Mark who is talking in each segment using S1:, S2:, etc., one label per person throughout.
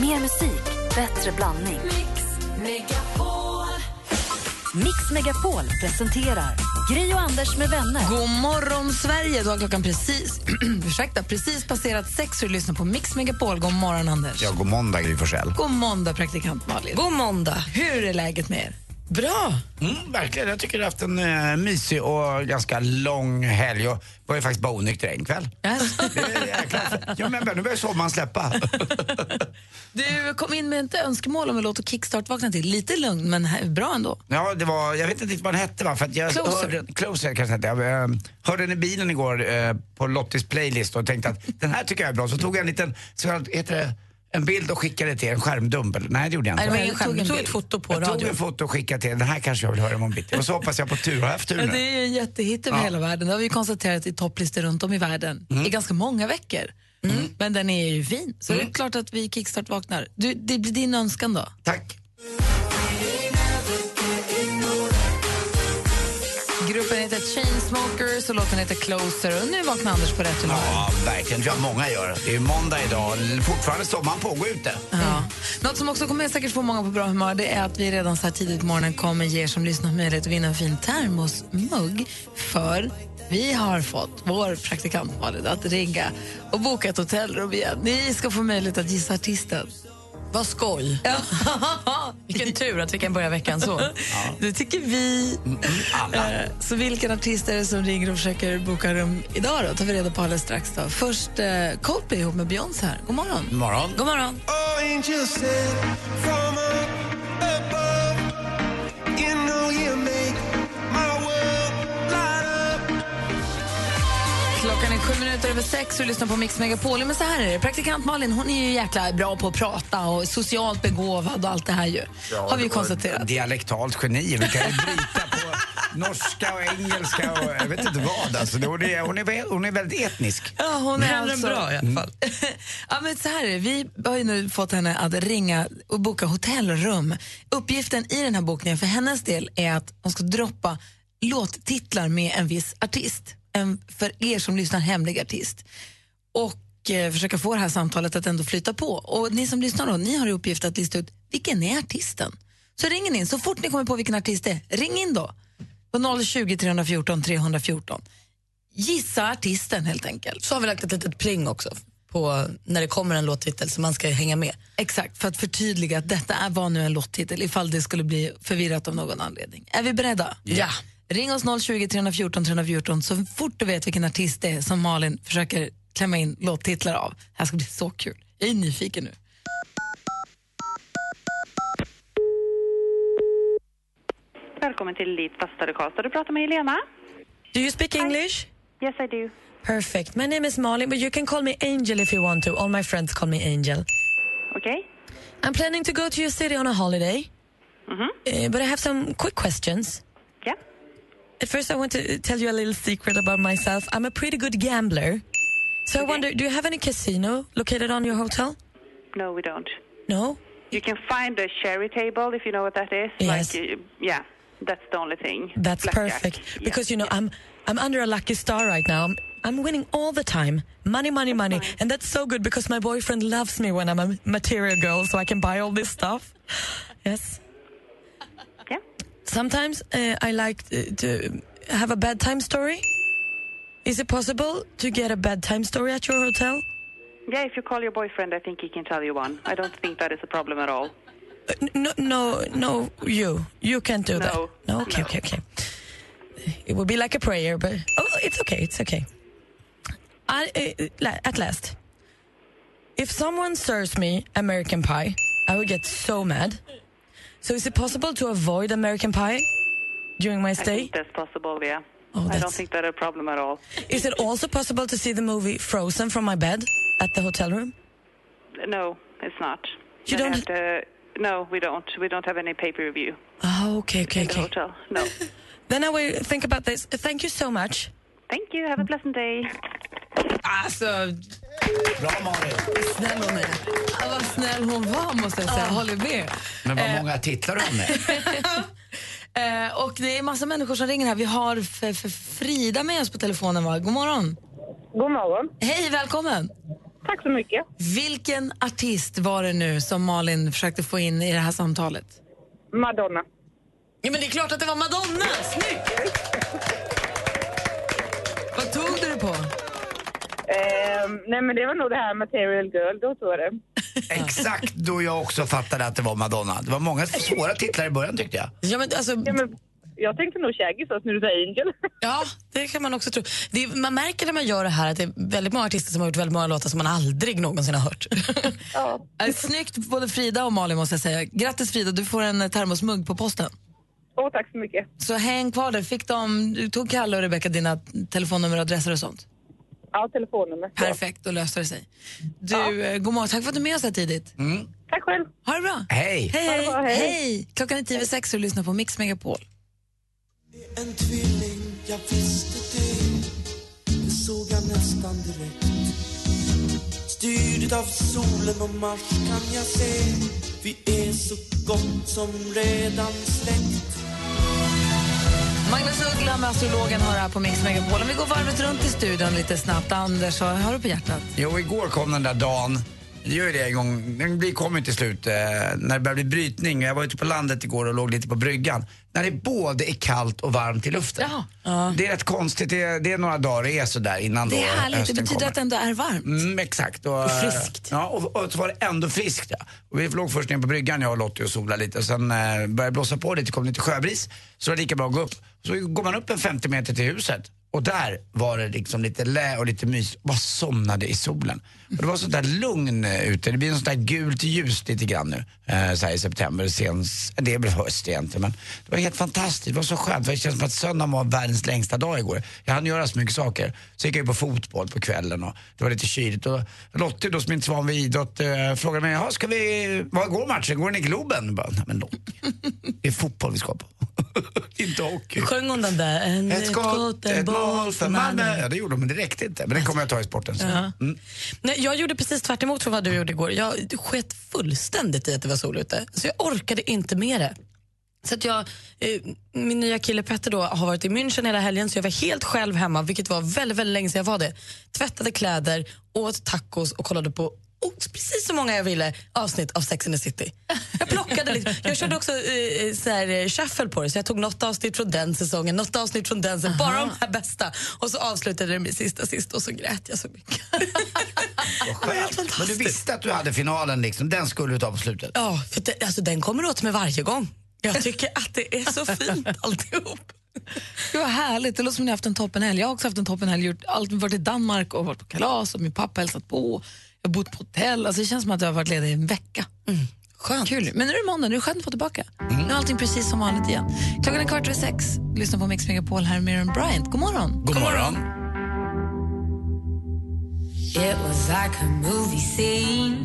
S1: Mer musik, bättre blandning. Mix Megapol presenterar Gri och Anders med vänner.
S2: God morgon, Sverige! Då har klockan precis, ursäkta, precis passerat sex och du lyssnar på Mix Megapol. God morgon, Anders.
S3: Ja, god måndag, Gry Forssell.
S2: God måndag, praktikant Malin.
S4: God måndag.
S2: Hur är läget med er?
S4: Bra.
S3: Mm, verkligen, jag tycker jag har haft en uh, mysig och ganska lång helg. Jag var ju faktiskt bara onykter en kväll.
S2: Yes.
S3: Det är jäkla... ja, men nu börjar sommaren släppa.
S2: Du kom in med ett önskemål om en låt att kickstart-vakna till. Lite lugn, men bra ändå.
S3: ja, det var, jag vet inte riktigt vad den hette va? För jag
S2: Closer.
S3: Hörde, closer kanske hette. Jag eh, hörde den i bilen igår eh, på Lottis playlist och tänkte att den här tycker jag är bra. Så tog jag en liten, så heter det, en bild och skickade till en skärmdump. Nej, det gjorde jag inte.
S2: Nej,
S4: Jag tog, tog ett foto på
S3: jag tog
S4: radio.
S3: en foto och skickade till den här kanske jag vill höra imorgon bitti. Och så hoppas jag på tur. Har jag haft tur
S2: Ja,
S3: nu?
S2: det är ju en jättehit över
S3: Ja.
S2: hela världen. Det har vi konstaterat i topplistor runt om i världen i ganska många veckor. Men den är ju fin, så det är klart att vi kickstart-vaknar. Du, det blir din önskan då?
S3: Tack.
S2: Heter Chainsmokers och låten heter Closer. Och nu vaknar Anders på rätt humör.
S3: Ja, verkligen. Det tror jag många gör. Det är måndag idag. Fortfarande sommaren pågår ute.
S2: Ja. Något som också kommer säkert få många på bra humör det är att vi redan så här tidigt på morgonen kommer ge er som lyssnar möjlighet att vinna en fin termosmugg. För vi har fått vår praktikant Malin att ringa och boka ett hotellrum igen. Ni ska få möjlighet att gissa artisten.
S4: Vad skoj. Vilken tur att vi kan börja veckan så.
S2: Det tycker vi.
S3: Alla.
S2: Eh, Så vilken artist är det som ringer och försöker boka rum idag då? tar vi reda på alldeles strax. Då. Först eh, Coldplay ihop med Beyoncé här. God morgon.
S3: God morgon.
S2: God morgon.
S5: angels
S2: Klockan är sju minuter över sex och du lyssnar på Mix Megapol. Men så här är det, praktikant Malin hon är ju jäkla bra på att prata och socialt begåvad och allt det här ju. har vi ju konstaterat.
S3: Dialektalt geni. Vi kan ju bryta på norska och engelska och jag vet inte vad. Alltså, hon, är, hon, är, hon är väldigt etnisk.
S2: Ja, hon är alltså...
S4: bra i alla fall.
S2: ja, men så här är det. Vi har ju nu fått henne att ringa och boka hotellrum. Uppgiften i den här bokningen för hennes del är att hon ska droppa låttitlar med en viss artist. En för er som lyssnar hemlig artist. Och eh, försöka få det här samtalet att ändå flyta på. Och ni som lyssnar då, ni har i uppgift att lista ut vilken är artisten. Så ring in, så fort ni kommer på vilken artist det är, ring in då. På 020 314 314. Gissa artisten helt enkelt.
S4: Så har vi lagt ett litet pling också på när det kommer en låttitel så man ska hänga med.
S2: Exakt, för att förtydliga att detta är, var nu en lottitel ifall det skulle bli förvirrat av någon anledning. Är vi beredda?
S4: Ja.
S2: Ring oss 020 314 314 så fort du vet vilken artist det är som Malin försöker klämma in låttitlar av. Det här ska bli så kul. Jag är nyfiken nu.
S6: Välkommen till Elite Fastare Karlstad. Du pratar med Helena.
S4: Do you speak English?
S6: Yes, I do.
S4: Perfect. My name is Molly, but you can call me Angel if you want to. All my friends call me Angel.
S6: Okay.
S4: I'm planning to go to your city on a holiday, uh, but I have some quick questions. First, I want to tell you a little secret about myself. I'm a pretty good gambler. So I wonder, do you have any casino located on your hotel?
S6: No, we don't.
S4: No?
S6: You can find a sherry table if you know what that is.
S4: Yes.
S6: Like, yeah, that's the only thing.
S4: That's
S6: Blackjack.
S4: perfect.
S6: Yeah,
S4: Because, you know,
S6: yeah.
S4: I'm I'm under a lucky star right now. I'm, I'm winning all the time. Money, money, money. And that's so good because my boyfriend loves me when I'm a material girl so I can buy all this stuff. Yes. Sometimes uh, I like to, to have a bedtime story. Is it possible to get a bedtime story at your hotel?
S6: Yeah, if you call your boyfriend, I think he can tell you one. I don't think that is a problem at all.
S4: Uh, No, no, no, you. You can't do that.
S6: No.
S4: No, okay,
S6: No.
S4: okay, okay. It would be like a prayer, but oh, it's okay, it's okay. I, uh, at last, if someone serves me American pie, I would get so mad. So is it possible to avoid American pie during my stay?
S6: I think that's possible, yeah.
S4: Oh,
S6: I don't think that's a problem at all.
S4: Is it also possible to see the movie Frozen from my bed at the hotel room?
S6: No, it's not.
S4: You
S6: Then
S4: don't-
S6: have to, no, we don't. We don't have any pay-per-view
S4: Oh, okay, okay,
S6: in the hotel. No.
S4: Then I will think about this. Thank you so much.
S6: Thank you. Have a pleasant day.
S2: Alltså,
S3: Bra Malin.
S2: snäll hon är. Ja, vad snäll hon var måste jag säga. Håller med.
S3: Men vad många titlar har med.
S2: Eh, och det är massa människor som ringer här. Vi har f- f- Frida med oss på telefonen va? God morgon.
S7: God morgon.
S2: Hej, välkommen.
S7: Tack så mycket.
S2: Vilken artist var det nu som Malin försökte få in i det här samtalet?
S7: Madonna.
S4: Ja, men det är klart att det var Madonna! Snyggt!
S2: Du på?
S7: Ehm, nej, men det var nog det här Material Girl, då tror jag det.
S3: Exakt då jag också fattade att det var Madonna. Det var många svåra titlar i början tyckte jag.
S4: Ja, men alltså,
S7: Ja, men jag tänkte nog Shaggy först när du sa Angel.
S4: ja, det kan man också tro. Det är, man märker när man gör det här att det är väldigt många artister som har gjort väldigt många låtar som man aldrig någonsin har hört.
S7: ja.
S2: Snyggt både Frida och Malin måste jag säga. Grattis Frida, du får en eh, termosmugg på posten.
S7: Åh, tack så mycket.
S2: Så häng kvar där. Fick de, du tog Kalle och Rebecca dina telefonnummer och adresser och sånt?
S7: Ja, telefonnummer.
S2: Perfekt, då löste det sig. Du, eh, god morgon. Tack för att du är med oss här tidigt.
S7: Tack själv.
S2: Ha det bra.
S3: Hej!
S2: Hej, hej.
S7: bra, hej.
S2: hej. Klockan är tio över sex och du lyssnar på Mix Megapol.
S5: En tvilling, jag visste det Det såg jag nästan direkt Styrd av solen och Mars kan jag se Vi är så gott som redan släkt
S2: Magnus Uggla med astrologen har här på Mix Megapol. Om vi går varvet runt i studion lite snabbt. Anders, vad har du på hjärtat?
S3: Jo, igår kom den där dagen. Det gör ju det en gång. Den blir- kommer till slut eh, när det börjar bli brytning. Jag var ute på landet igår och låg lite på bryggan. När det både är kallt och varmt i luften.
S2: Jaha.
S3: Det är rätt konstigt. Det är, det är några dagar det är sådär innan
S2: Det
S3: då
S2: är härligt, det
S3: hösten
S2: betyder
S3: kommer.
S2: att det ändå är varmt.
S3: Mm, exakt. Och,
S4: friskt.
S3: Ja, och, och så var det ändå friskt. Ja. Och vi låg först ner på bryggan, jag och Lottie och solade lite. Och sen eh, började det blåsa på lite, kom lite sjöbris. Så var det lika bra att gå upp. Så går man upp en 50 meter till huset. Och där var det liksom lite lä och lite mys. Bara somnade i solen. Och det var sånt där lugn eh, ute. Det blir sånt där gult ljus lite grann nu. Eh, så här i september. Sen, det är väl höst egentligen. Men det var helt fantastiskt. Det var så skönt. För det känns som att söndagen var världens längsta dag igår. Jag hann göra så mycket saker. Så gick jag ju på fotboll på kvällen och det var lite kyligt. Och Lottie då som inte så van vid idrott eh, frågade mig, "Jaha, ska vi, vad går matchen? Går den i Globen? Jag Bara, Nej men Lottie, det är fotboll vi ska på. inte hockey.
S4: Sjöng hon den där? En,
S3: Ett skott, ett mål för Malmö. Ja det gjorde de men det räckte inte. Men det kommer jag ta i sporten sen. Mm.
S4: Nej, Eh, jag gjorde precis tvärt emot från vad du gjorde igår. Jag sket fullständigt i att det var sol ute. Så jag orkade inte med det. Så att jag, eh, min nya kille Petter då har varit i München hela helgen så jag var helt själv hemma, vilket var väldigt, väldigt länge sedan jag var det. Tvättade kläder, åt tacos och kollade på precis så många jag ville avsnitt av Sex and the City. Jag plockade lite. Jag körde också eh, så här, eh, shuffle på det, så jag tog något avsnitt från den säsongen, något avsnitt från den säsongen, bara de här bästa. Och så avslutade det med sista sist och så grät jag så mycket.
S3: Men du visste att du hade finalen liksom. Den skulle du ta på slutet.
S4: Ja, för det, alltså, den kommer åt mig varje gång. Jag tycker att det är så fint alltihop.
S2: Det var härligt. Det låter som ni har haft en toppenhelg. Jag har också haft en toppenhelg. Gjort allt, varit i Danmark och varit på kalas och min pappa hälsat på. Jag har bott på hotell. Alltså det känns som att jag har varit ledig i en vecka.
S4: Skönt.
S2: Kul. Men nu är det måndag, nu är det skönt att få tillbaka. Nu är allting precis som vanligt igen. Klockan är kvart över sex. Lyssna på Mix Megapol här med Miriam Bryant. God morgon.
S3: God morgon.
S8: It was like a movie scene.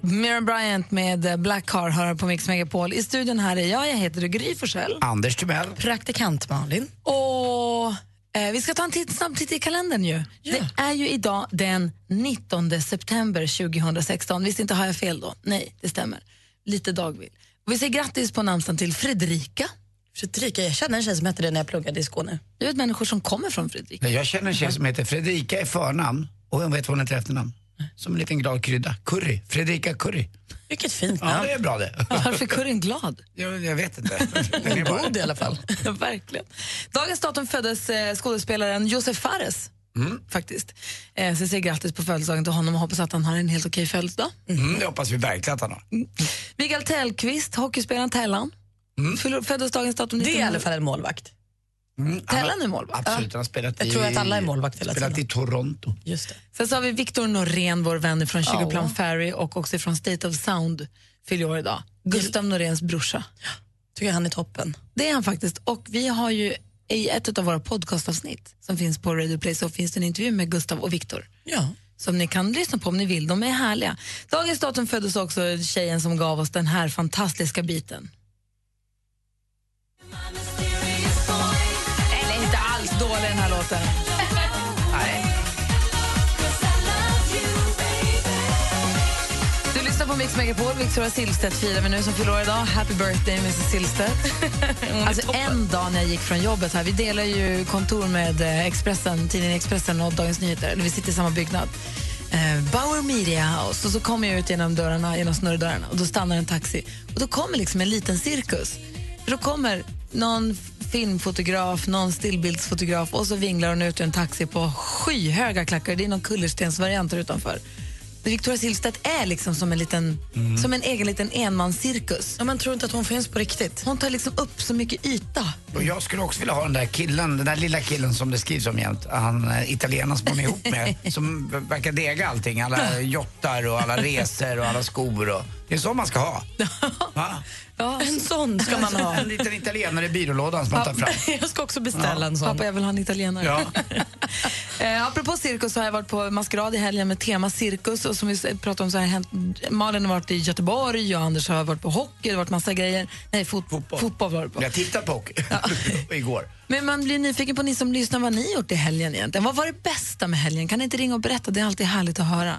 S2: Miriam Bryant med eh, Black Car hör på Mix Megapol. I studion här är jag, jag heter Gry Forssell.
S3: Anders Timell.
S4: Praktikant Malin.
S2: Och eh, vi ska ta en titt, snabb titt i kalendern ju. Det är ju idag den 19 september 2016. Visst inte har jag fel då? Nej, det stämmer. Lite dagvill. Vi säger grattis på namnsdagen till Fredrika.
S4: Fredrika, jag känner en tjej som hette det när jag pluggade i Skåne.
S2: Du vet människor som kommer från Fredrika.
S3: Jag känner en tjej som heter Fredrika i förnamn och hon vet vad hon heter efternamn. Som en liten glad krydda. Curry. Fredrika Curry.
S4: Vilket fint
S3: Ja,
S4: namn.
S3: det är bra det.
S2: Varför är curryn glad?
S3: Jag, jag vet inte. Den är bara-
S4: God i alla fall.
S2: Ja, verkligen. Dagens datum föddes eh, skådespelaren Josef Fares. Faktiskt. Eh, så jag säger grattis på födelsedagen till honom och hoppas att han har en helt okej födelsedag.
S3: Mm, det hoppas vi verkligen att han har.
S2: Mikael Tellqvist, hockeyspelaren Tellan. Mm. Föddes dagens datum
S4: Det är i
S2: 1900.
S4: alla fall en målvakt.
S3: Mm, han
S2: Tellan är målvakt.
S3: Absolut, han spelat
S4: Jag
S3: i,
S4: tror att alla är målvakt hela
S3: spelat i
S4: tiden.
S3: Toronto.
S4: Just det.
S2: Sen så har vi Victor Norén, vår vän från. Sugarplum Ferry och också från State of Sound, fyller år idag. Gustav Noréns brorsa.
S4: Tycker han är toppen.
S2: Det är han faktiskt. Och vi har ju i ett av våra podcastavsnitt som finns på Radio Play så finns det en intervju med Gustav och Victor
S4: Ja.
S2: som ni kan lyssna på om ni vill. De är härliga. Dagens datum föddes också tjejen som gav oss den här fantastiska biten. Eller inte alls dålig den här låten. lyssnar på Mix Megapol. Victoria Silvstedt firar vi nu som fyller idag. Happy birthday, Mrs Silvstedt. alltså en dag när jag gick från jobbet här, vi delar ju kontor med eh, Expressen, tidningen Expressen och Dagens Nyheter, eller vi sitter i samma byggnad. Eh, Bauer Media House. Och så kommer jag ut genom dörrarna, genom snurrdörrarna och då stannar en taxi. Och då kommer liksom en liten cirkus. För då kommer någon filmfotograf, någon stillbildsfotograf och så vinglar hon ut ur en taxi på skyhöga klackar. Det är någon kullerstensvariant utanför. Victoria Silvstedt är liksom som en, liten, som en egen liten enmanscirkus.
S4: Ja, man tror inte att hon finns på riktigt.
S2: Hon tar liksom upp så mycket yta.
S3: Och jag skulle också vilja ha den där killen, den där lilla killen som det skrivs om jämt. Han eh, italienaren som hon är ihop med, som verkar dega allting. Alla jottar och alla resor och alla skor. Och, det är så man ska ha. Va?
S2: Ja,
S4: En sån ska man ha.
S3: En liten italienare i byrålådan som man tar fram.
S4: Jag ska också beställa en sån.
S2: Pappa, jag vill ha en italienare.
S3: Ja.
S2: eh, apropå cirkus så har jag varit på maskerad i helgen med tema cirkus. Och som vi pratade om så har hänt, Malin har varit i Göteborg och Anders har varit på hockey. Det har varit massa grejer. Nej, fot
S3: Fotboll.
S2: fotboll var det på.
S3: Jag tittade på hockey igår.
S2: Men man blir nyfiken på ni som lyssnar vad ni gjort i helgen egentligen. Vad var det bästa med helgen? Kan ni inte ringa och berätta? Det är alltid härligt att höra.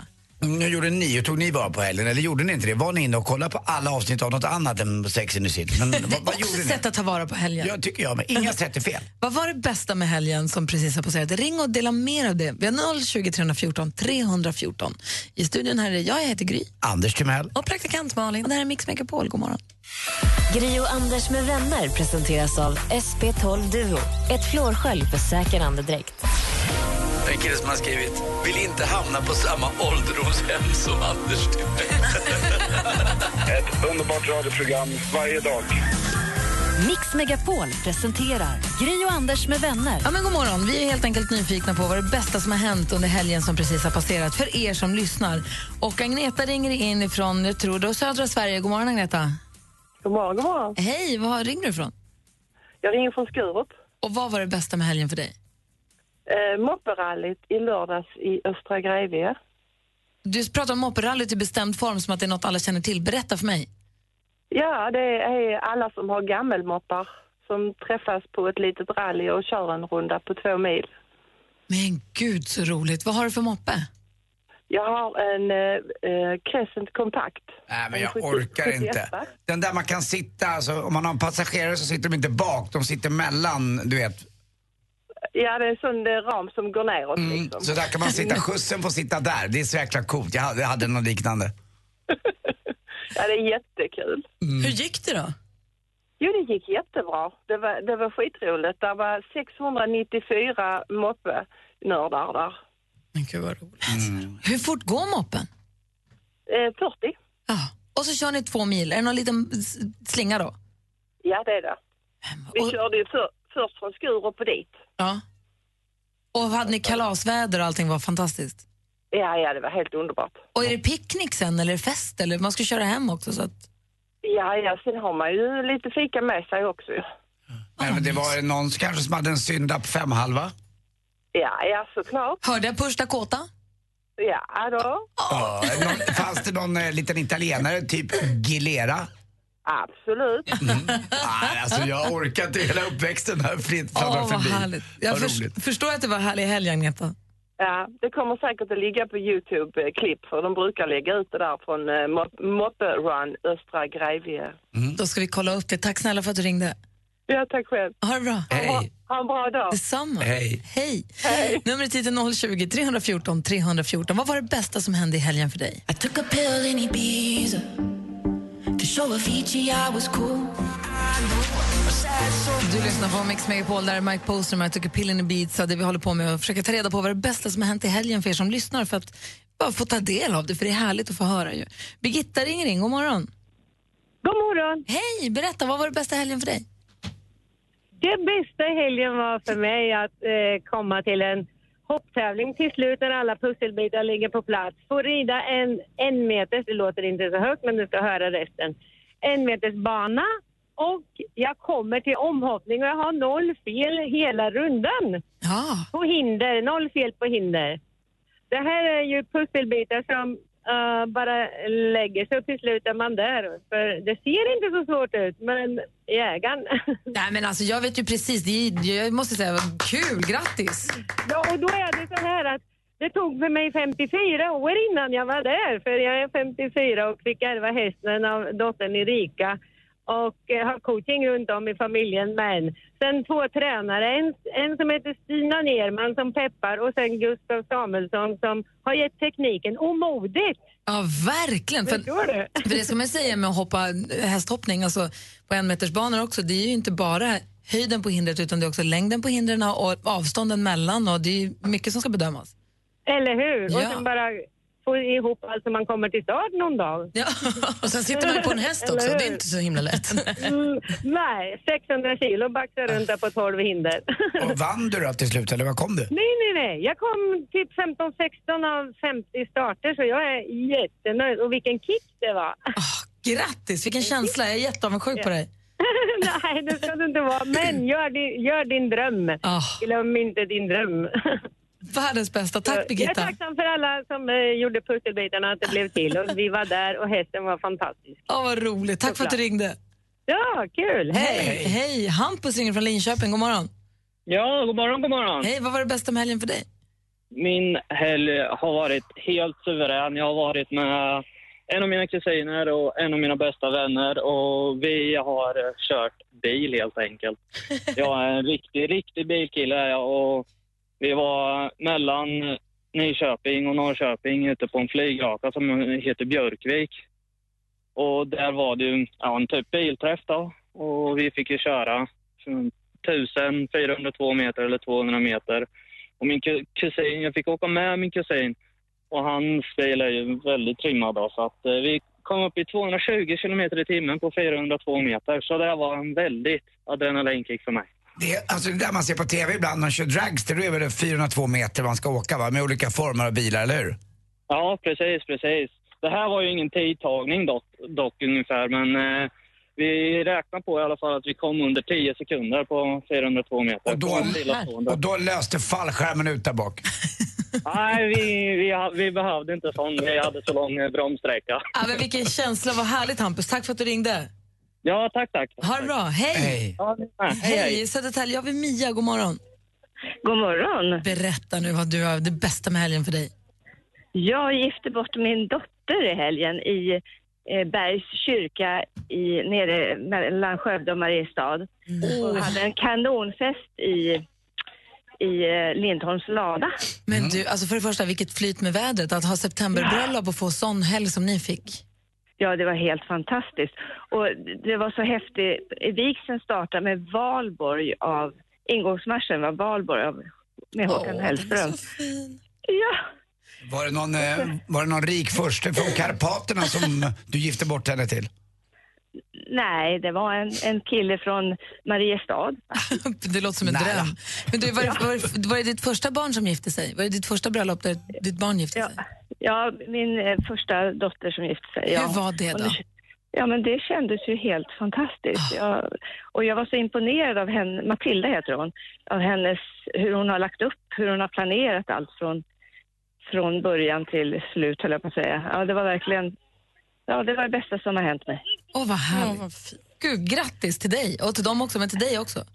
S3: Nu gjorde ni, hur tog ni vara på helgen? Eller gjorde ni inte det? Var ni inne och kollade på alla avsnitt av något annat än Sex and the City? Men vad, vad
S2: Också
S3: gjorde ni?
S2: sätt att ta vara på helgen.
S3: Ja, tycker jag. Men inga sätt är fel.
S2: Vad var det bästa med helgen som precis har passerat? Ring och dela mer av det. Vi har 020 314 314. I studion här är jag, jag heter Gry.
S3: Anders Timell.
S4: Och praktikant Malin.
S2: Och det här är Mix Megapol. God morgon.
S1: Gri och Anders med vänner presenteras av SP12 Duo. Ett flårskölj för säker andedräkt.
S3: En kille som har skrivit Vill inte hamna på samma ålderdomshem som Anders.
S9: Ett underbart radioprogram varje dag.
S1: Mix Megapol presenterar Gri och Anders med vänner.
S2: Ja, men god morgon. Vi är helt enkelt nyfikna på vad det bästa som har hänt under helgen som precis har passerat för er som lyssnar. Och Agneta ringer in ifrån, jag tror, då södra Sverige. God morgon Agneta.
S7: God morgon, god morgon.
S2: Hej, var ringer du ifrån?
S7: Jag ringer från Skurup.
S2: Och vad var det bästa med helgen för dig?
S7: Eh, Mopperallyt i lördags i Östra Grevie.
S2: Du pratar om mopperallyt i bestämd form som att det är något alla känner till. Berätta för mig.
S7: Ja, det är alla som har gammelmoppar som träffas på ett litet rally och kör en runda på två mil.
S2: Men gud så roligt. Vad har du för moppe?
S7: Jag har en eh, eh, Crescent Compact.
S3: Nej, men
S7: En
S3: jag
S7: 70
S3: orkar
S7: 71.
S3: inte. Den där man kan sitta, alltså, om man har en passagerare så sitter de inte bak, de sitter mellan, du vet.
S7: Ja, det är en sån ram som går neråt
S3: Mm,
S7: liksom.
S3: så där kan man sitta, skjutsen får sitta där. Det är så jäkla coolt. Jag hade, jag hade något liknande.
S7: Ja, det är jättekul.
S4: Hur gick det då?
S7: Jo, det gick jättebra. Det var, det var skitroligt. Det var 694 moppe-nördar där.
S4: Men gud vad roligt.
S2: Hur fort går moppen?
S7: Eh, 40.
S2: Ja. Och så kör ni två mil. Är det någon liten slinga då?
S7: Ja, det är det. Vi
S2: Och,
S7: körde ju för, först från Skurup och dit.
S2: Ja. och hade ni kalasväder och allting var fantastiskt?
S7: Ja, ja, det var helt underbart.
S2: Och är det picknick sen eller fest eller man ska köra hem också? Så att...
S7: Ja, ja, sen har man ju lite fika med sig också.
S3: Nej, men det var någon kanske som hade en syndapp femhalva.
S7: Ja, ja, såklart.
S2: Hörde jag Push Dakota?
S7: Ja, då.
S3: Ja, någon, fanns det någon eh, liten italienare, typ Gilera?
S7: Absolut.
S3: Nej, alltså jag orkar inte hela uppväxten här fritt
S2: Åh,
S3: fladdra
S2: vad
S3: förbi.
S2: härligt. Jag
S3: roligt.
S2: förstår att det var härlig helg, Agneta.
S7: Ja, det kommer säkert att ligga på Youtube-klipp för de brukar lägga ut det där från eh, Mop- Moppe Run Östra Grevie.
S2: Då ska vi kolla upp det. Tack snälla för att du ringde.
S7: Ja, tack själv.
S2: Ha det bra.
S3: Hej.
S7: Ha en bra dag.
S2: Detsamma.
S3: Hej.
S2: Hej. Numret hit är 020 314 314. Vad var det bästa som hände i helgen för dig?
S8: I took a pill in Ibiza
S2: Du lyssnar på Mix Megapol, där är Mike Poster med I took a pill in Ibiza, det vi håller på med att försöka ta reda på vad det bästa som har hänt i helgen för er som lyssnar för att bara få ta del av det, för det är härligt att få höra ju. Birgitta ringer in, god morgon.
S7: God morgon.
S2: Hej, berätta, vad var det bästa i helgen för dig?
S10: Det bästa i helgen var för mig att eh, komma till en hopptävling till slut när alla pusselbitar ligger på plats. Få rida en en meters, det låter inte så högt men du ska höra resten, en meters bana och jag kommer till omhoppning och jag har noll fel hela rundan.
S2: Ja,
S10: På hinder, noll fel på hinder. Det här är ju pusselbitar som eh, bara lägger sig och till slut är man där. För det ser inte så svårt ut men jägaren
S2: nej men alltså jag vet ju precis, det är, jag måste säga, kul, grattis.
S10: Ja, och då är det så här att Det tog för mig 54 år innan jag var där, för jag är 54 och fick ärva hästen av dottern Erika och eh, har coaching runt om i familjen. Men sen två tränare, en, en som heter Stina Nerman som peppar och sen Gustav Samuelsson som har gett tekniken och modet.
S2: Ja, verkligen. För, för det ska man säga med att hoppa hästhoppning, alltså på enmetersbanor också, det är ju inte bara höjden på hindret utan det är också längden på hindren och avstånden mellan och det är mycket som ska bedömas.
S10: Eller hur? Och
S2: Ja.
S10: sen bara få ihop allt så man kommer till start någon dag.
S2: Ja.
S4: Och sen sitter man ju på en häst också, det är inte så himla lätt.
S10: Mm, nej, 600 kilo baxar runt där på 12 hinder.
S3: Och vann du då till slut, eller vad kom du?
S10: nej, nej, nej. Jag kom typ 15-16 av 50 starter så jag är jättenöjd. Och vilken kick det var.
S2: Grattis, vilken känsla. Jag är jätteavundsjuk på dig.
S10: nej, det ska du inte vara. Men gör din, gör din dröm.
S2: Ah,
S10: Glöm inte din dröm.
S2: Världens bästa. Tack
S10: Jag är
S2: Birgitta.
S10: tacksam för alla som eh, gjorde pusselbitarna att det blev till. Och vi var där och hästen var fantastisk.
S2: Åh, vad roligt. Tack för att du ringde.
S10: Ja, kul. Hej!
S2: Hej. Hej. Hampus ringer från Linköping. God morgon.
S11: Ja, god morgon, god morgon.
S2: Hej, vad var det bästa med helgen för dig?
S11: Min helg har varit helt suverän. Jag har varit med en av mina kusiner och en av mina bästa vänner och vi har kört bil helt enkelt. Jag är en riktig, riktig bilkille och vi var mellan Nyköping och Norrköping ute på en flygraka som heter Björkvik. Och där var det ju ja, en typ bilträff då och vi fick ju köra 1402 meter eller 200 meter. Och min kusin, jag fick åka med min kusin och hans bil är ju väldigt trimmad då, så att eh, vi kom upp i 220 kilometer i timmen på 402 meter. Så det var en väldigt adrenalinkick för mig.
S3: Det, alltså det där man ser på TV ibland, när de kör dragster, då är väl det 402 meter man ska åka va? Med olika former av bilar, eller hur?
S11: Ja, precis, precis. Det här var ju ingen tidtagning dock, dock ungefär, men eh, vi räknar på i alla fall att vi kom under 10 sekunder på 402 meter.
S3: Och då, och då löste fallskärmen ut där bak.
S11: Nej, vi, vi, vi behövde inte sån. Vi hade så lång eh, bromssträcka.
S2: Ja, men vilken känsla, vad härligt Hampus. Tack för att du ringde.
S11: Ja, tack, tack.
S2: Ha det bra. Hej.
S3: Hej.
S11: Ja, hej,
S2: Hej,
S11: hej.
S2: Södertälje. Jag vill Mia, god morgon.
S10: God morgon.
S2: Berätta nu vad du har det bästa med helgen för dig.
S10: Jag gifte bort min dotter i helgen i eh, Bergs kyrka i, nere mellan Skövde och Mariestad. Och hade en kanonfest i, i eh, Lindholms lada.
S2: Men du, alltså för det första, vilket flyt med vädret. Att ha septemberbröllop och få sån helg som ni fick.
S10: Ja, det var helt fantastiskt. Och det var så häftigt. Vigseln startade med Valborg av, ingångsmarschen var Valborg av, med Håkan Hellström.
S2: fin.
S10: Ja,
S3: Var det någon, eh, var det någon rik furste från Karpaterna som du gifte bort henne till?
S10: Nej, det var en, en kille från Mariestad.
S2: Det låter som en
S3: Nära.
S2: dröm. Men du, var, var, det, var det ditt första barn som gifte sig? Var det ditt första bröllop där ditt barn gifte
S10: Ja,
S2: sig?
S10: ja min eh, första dotter som gifte sig. Ja.
S2: Hur var det då?
S10: Ja, men det kändes ju helt fantastiskt. Jag, och jag var så imponerad av henne, Matilda heter hon, av hennes, hur hon har lagt upp, hur hon har planerat allt från, från början till slut, höll jag på att säga. Ja, det var verkligen, ja, det var det bästa som har hänt mig.
S2: Åh, vad härligt. Gud, grattis till dig och till dem också, men till dig också.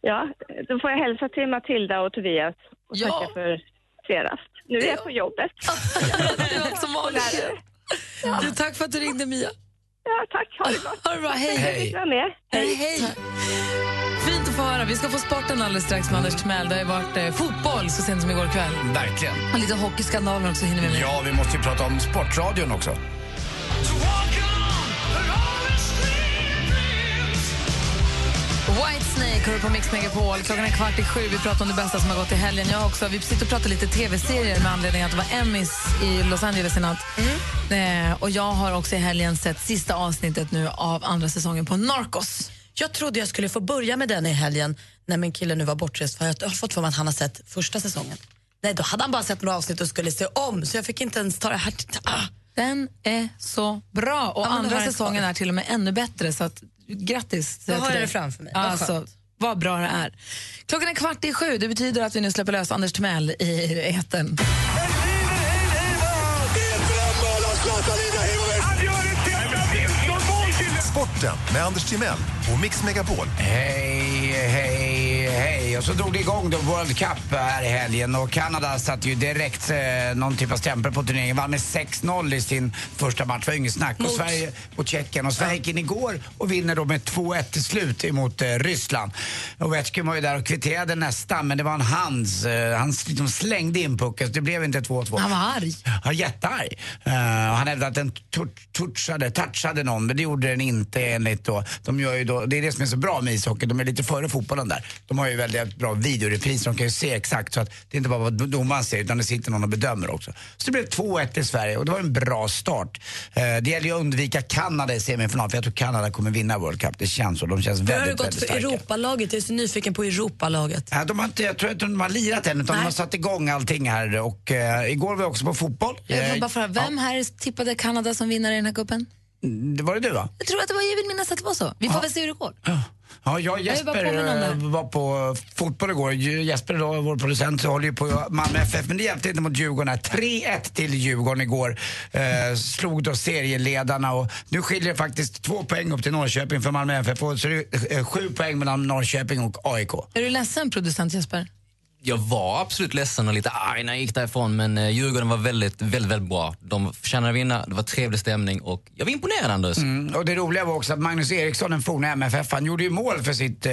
S10: Ja, då får jag hälsa till Matilda och Tobias och
S2: Ja.
S10: tacka för senast. Nu är jag på jobbet.
S2: Det var som vanligt. Du, tack för att du ringde, Mia.
S10: Ja, tack. Ha det gott.
S2: Ha det bra. Hej.
S3: Hej.
S2: Hej, hej. Fint att få höra. Vi ska få sporten alldeles strax med Anders Timell. Det har ju varit eh, fotboll så sent som igår kväll.
S3: Verkligen.
S2: Och lite hockeyskandaler också hinner vi med.
S3: Ja, vi måste ju prata om Sportradion också.
S2: Whitesnake hör på Mix Megapol. Klockan är kvart i sju. Vi pratar om det bästa som har gått i helgen. Jag också. Vi sitter och pratar lite tv-serier med anledning att det var Emmys i Los Angeles i natt. Eh, och jag har också i helgen sett sista avsnittet nu av andra säsongen på Narcos.
S4: Jag trodde jag skulle få börja med den i helgen när min kille nu var bortrest för jag har fått för mig att han har sett första säsongen. Nej, då hade han bara sett några avsnitt och skulle se om så jag fick inte ens ta det här. Ah.
S2: Den är så bra. Och
S4: Ja,
S2: andra säsongen är till och med ännu bättre. Så att, grattis
S4: Då har jag det framför mig. Vad
S2: Alltså, vad bra det är. Klockan är kvart i sju. Det betyder att vi nu släpper lös Anders Timell i etern.
S12: Sporten med Anders Timell och Mix Megapol.
S3: Hej, hej. Och så drog det igång då World Cup här i helgen och Kanada satte ju direkt eh, någon typ av stämpel på turneringen. Vann med 6-0 i sin första match, det var inget snack. Och Sverige mot Tjeckien. Och Sverige gick in igår och vinner då med 2-1 till slut emot eh, Ryssland. Ovechkin var ju där och kvitterade nästan, men det var en hands. Eh, han liksom slängde in pucken så det blev inte 2-2.
S2: Han var arg.
S3: Ja, jättearg. Uh, han hävdade att den tou- touchade, touchade någon, men det gjorde den inte enligt då. De gör ju då, det är det som är så bra med ishockey, de är lite före fotbollen där. De har ju väldigt bra videorepriser, de kan ju se exakt så att det är inte bara vad domaren säger utan det sitter någon och bedömer också. Så det blev 2-1 i Sverige och det var en bra start. Uh, det gäller ju att undvika Kanada i semifinal, för jag tror Kanada kommer vinna World Cup. Det känns så, de känns
S4: Hur har det
S3: väldigt,
S4: gått
S3: väldigt
S4: för
S3: starka.
S4: Europalaget? Jag är så nyfiken på Europalaget.
S3: Ja, de har inte, jag tror inte de har lirat än, utan de har satt igång allting här. Och, eh, igår var jag också på fotboll.
S2: Jag
S3: Eh,
S2: vill bara fråga, vem här tippade Kanada som vinnare i den här cupen?
S3: det var det du va?
S2: Jag tror att det var, jag vill minnas att det var så. Vi får väl se hur det går.
S3: Ja, jag och
S2: Jag bara
S3: Jesper
S2: det.
S3: eh, var på fotboll igår. Jesper då, vår producent, håller ju på Malmö FF, men det hjälpte inte mot Djurgården. här. 3-1 till Djurgården igår. Eh, slog då serieledarna och nu skiljer det faktiskt två poäng upp till Norrköping för Malmö FF. Och så är det eh, sju poäng mellan Norrköping och AIK.
S2: Är du ledsen, producent Jesper?
S12: Jag var absolut ledsen och lite arg när jag gick därifrån men eh, Djurgården var väldigt, väldigt, väldigt bra. De förtjänade att vinna, det var trevlig stämning och jag var imponerad Anders.
S3: Mm, och det roliga var också att Magnus Eriksson, den forna MFF, han gjorde ju mål för sitt eh,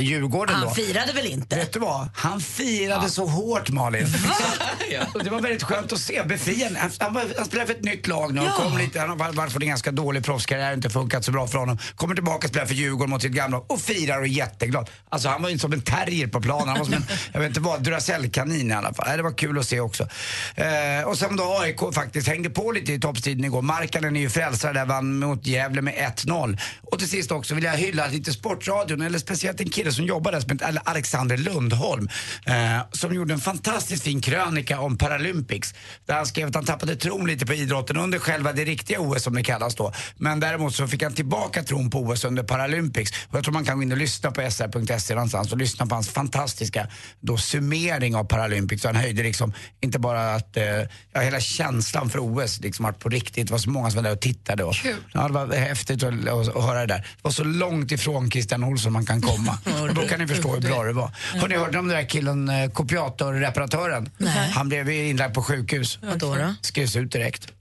S3: Djurgården
S4: Han
S3: då.
S4: firade väl inte?
S3: Vet du vad? Han firade så hårt Malin. det var väldigt skönt att se. Befriande. Han, han, han spelar för ett nytt lag nu. och Kom lite, han har varit för en ganska dålig proffskarriär, inte funkat så bra för honom. Kommer tillbaka och spelar för Djurgården mot sitt gamla och firar och är jätteglad. Alltså han var ju som en terrier på planen. Han var som en, jag vet inte var Duracell-kanin i alla fall. Det var kul att se också. Eh, och sen då AIK faktiskt hängde på lite i toppstriden igår. Markkanen är ju frälsare där, vann mot Gävle med 1-0. Och till sist också vill jag hylla lite Sportradion, eller speciellt en kille som jobbar där som heter Alexander Lundholm. Eh, som gjorde en fantastiskt fin krönika om Paralympics. Där han skrev att han tappade tron lite på idrotten under själva det riktiga OS som det kallas då. Men däremot så fick han tillbaka tron på OS under Paralympics. Och jag tror man kan gå in och lyssna på sr.se någonstans och lyssna på hans fantastiska då, summering av Paralympics. Så han höjde liksom inte bara att, eh, ja, hela känslan för OS liksom att på riktigt. Det var så många som var där och tittade. Och, Ja, det var häftigt att, att, att höra det där. Det var så långt ifrån Christian Olsson man kan komma. och då kan ni förstå hur bra det var. Har ni hört om den där killen, eh, kopiatorreparatören? Han blev inlagd på sjukhus.
S4: Vadå då?
S3: Skrivs ut direkt.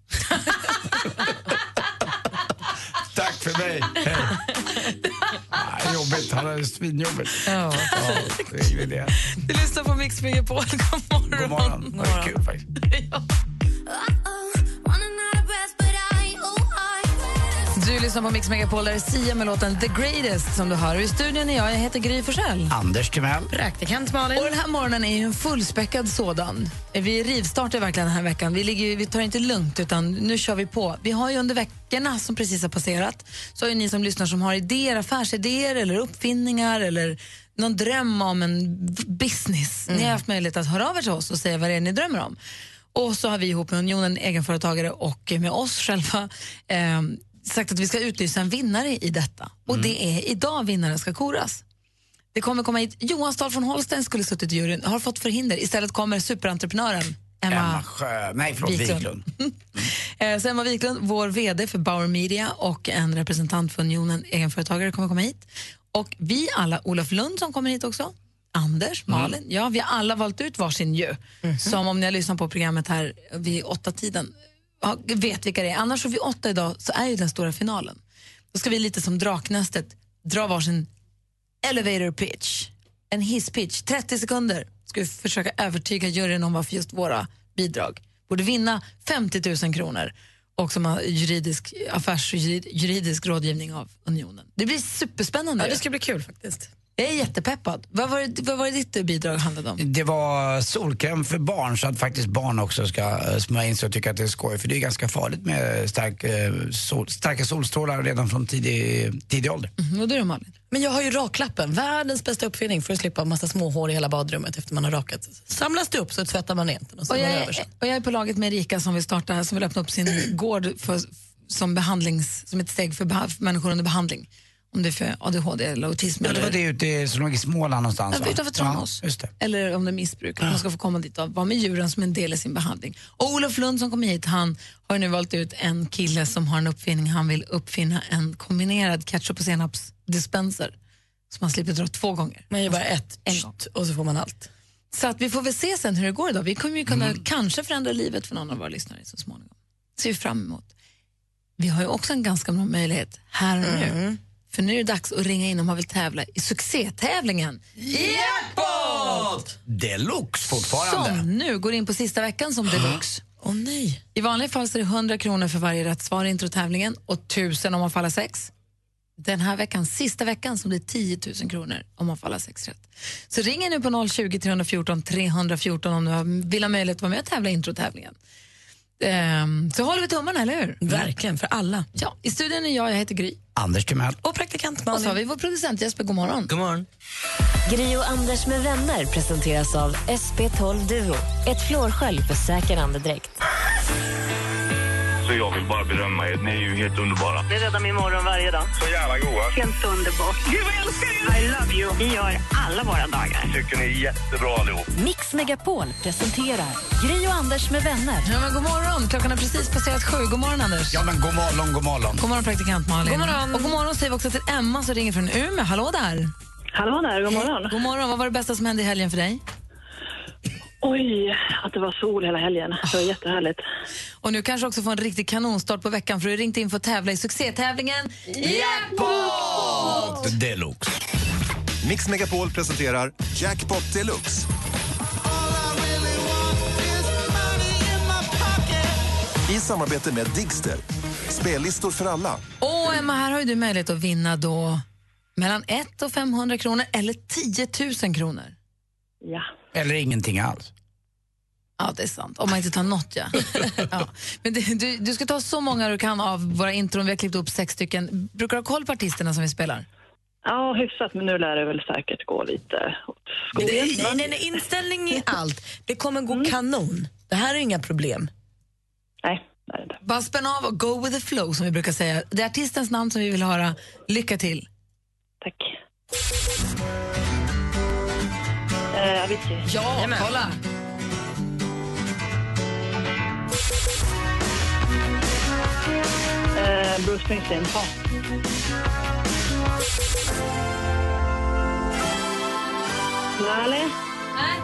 S3: Tack för mig. Hej. Jobbigt. Han hade svinjobbigt.
S2: Ja.
S3: Ja, det är det.
S2: Du lyssnar på Mix Megapol. God morgon.
S3: God morgon. Det var kul faktiskt.
S2: Lyssnar på Mix Megapol, där är Sia med låten The Greatest som du hör. I studion är jag, jag heter Gry Forssell.
S3: Anders Timell.
S4: Praktikant Malin.
S2: Och den här morgonen är ju en fullspäckad sådan. Vi rivstartar verkligen den här veckan. Vi, ligger, vi tar inte lugnt, utan nu kör vi på. Vi har ju under veckorna som precis har passerat, så har ju ni som lyssnar som har idéer, affärsidéer eller uppfinningar eller någon dröm om en business. Ni har haft möjlighet att höra av er till oss och säga vad det är ni drömmer om. Och så har vi ihop med Unionen egenföretagare och med oss själva eh, sagt att vi ska utlysa en vinnare i detta. Och det är idag vinnaren ska koras. Det kommer komma hit, Johan Stahl från Holstein skulle suttit i juryn, har fått förhinder. Istället kommer superentreprenören Emma,
S3: Emma Sjö... Nej, förlåt.
S2: Wiklund.
S3: Wiklund.
S2: Eh, så Emma Wiklund, vår VD för Bauer Media och en representant för Unionen egenföretagare kommer komma hit. Och vi alla, Olof Lund som kommer hit också, Anders, Malin, ja vi har alla valt ut varsin ju. Som om ni har lyssnat på programmet här vid åtta tiden vet vilka det är. Annars så vid åtta idag så är ju den stora finalen. Då ska vi lite som Draknästet dra varsin elevator pitch, en hisspitch, 30 sekunder. Ska vi försöka övertyga juryn om varför just våra bidrag borde vinna 50 000 kronor och som har juridisk, affärsjuridisk rådgivning av Unionen. Det blir superspännande.
S4: Ja, det ska bli kul faktiskt.
S2: Jag är jättepeppad. Vad var, det, vad var det ditt bidrag handlade om?
S3: Det var solkräm för barn så att faktiskt barn också ska eh, smörja in sig och tycka att det är skoj. För det är ganska farligt med stark, eh, sol, starka solstrålar redan från tidig, tidig ålder.
S2: Mm, och du då Malin?
S4: Men jag har ju raklappen, världens bästa uppfinning för att slippa en massa små hår i hela badrummet efter man har rakat. Samlas det upp så tvättar man rent och
S2: Och
S4: är
S2: jag, är, och jag är på laget med Erika som vill starta, som vill öppna upp sin gård för, som, behandlings, som ett steg för, för människor under behandling. Om det är för ADHD eller autism.
S3: Ja, det var det ute i, som låg i Småland någonstans
S2: Ja, utanför Tranås.
S3: Ja.
S2: Eller om det är missbruk, att man ska få komma dit och vara med djuren som en del i sin behandling. Och Olof Lund som kom hit, han har nu valt ut en kille som har en uppfinning. Han vill uppfinna en kombinerad ketchup och senapsdispenser Så man slipper dra två gånger.
S4: Man gör bara ett
S2: en gång.
S4: och så får man allt.
S2: Så att vi får väl se sen hur det går idag. Vi kommer ju kunna kanske förändra livet för någon av våra lyssnare så småningom. ser vi fram emot. Vi har ju också en ganska bra möjlighet här och nu. För nu är det dags att ringa in om man vill tävla i succétävlingen
S3: Jackpot! Deluxe fortfarande.
S2: som nu går in på sista veckan som deluxe.
S4: Åh nej.
S2: I vanliga fall så är det 100 kronor för varje rätt svar i introtävlingen och 1000 om man alla sex. Den här veckan, sista veckan, som blir 10 000 kronor om man alla sex rätt. Så ring nu på 020 314 314 om du har- vill ha möjlighet att vara med och tävla i introtävlingen. Ehm, så håller vi tummarna, eller hur?
S4: Verkligen, för alla.
S2: Ja, I studion är jag, jag heter Gry.
S3: Anders Timell.
S4: Och praktikant
S2: Och så
S4: Malin.
S2: har vi vår producent Jesper, god morgon.
S12: God morgon.
S1: Gri och Anders med vänner presenteras av SP12 Duo. Ett flårskölj för säker andedräkt.
S9: Så jag vill bara berömma er. Ni är ju helt underbara.
S6: Ni räddar min morgon varje dag.
S9: Så jävla goa.
S6: Helt underbart. Gud, vad jag älskar er! I love you. Vi gör alla våra dagar.
S9: Tycker ni är jättebra allihop.
S1: Mix Megapol presenterar Gri och Anders med vänner.
S2: Ja, men god morgon, klockan har precis passerat sju. God morgon Anders.
S3: Ja men god morgon, god morgon.
S2: God morgon praktikant Malin.
S4: God morgon.
S2: Och god morgon säger vi också till Emma som ringer från Umeå. Hallå där.
S6: Hallå där, god morgon.
S2: God morgon. Vad var det bästa som hände i helgen för dig?
S6: Oj, att det var sol hela helgen. Det var jättehärligt.
S2: Och nu kanske också få en riktig kanonstart på veckan för du ringt in för att tävla i succétävlingen Jackpot!
S3: Deluxe.
S13: Mix Megapol presenterar Jackpot Deluxe. I samarbete med Digster. Spellistor för alla.
S2: Och Emma, här har ju du möjlighet att vinna då mellan 1 och 500 kronor eller 10 000 kronor.
S6: Ja.
S3: Eller ingenting alls.
S2: Ja, det är sant. Om man inte tar något, ja. ja. Men det, du, du ska ta så många du kan av våra intron. Vi har klippt upp sex stycken. Brukar du ha koll på artisterna som vi spelar?
S6: Ja, hyfsat, men nu lär det väl säkert gå lite åt skogen.
S4: det, nej, nej, nej, inställning är allt. Det kommer gå kanon. Det här är inga problem.
S6: Nej, det är det inte.
S2: Bara spänn av och go with the flow, som vi brukar säga. Det är artistens namn som vi vill höra. Lycka till.
S6: Tack. Eh, Avicii.
S2: Ja, kolla!
S6: Eh, Bruce Springsteen. Lale.
S2: Nej.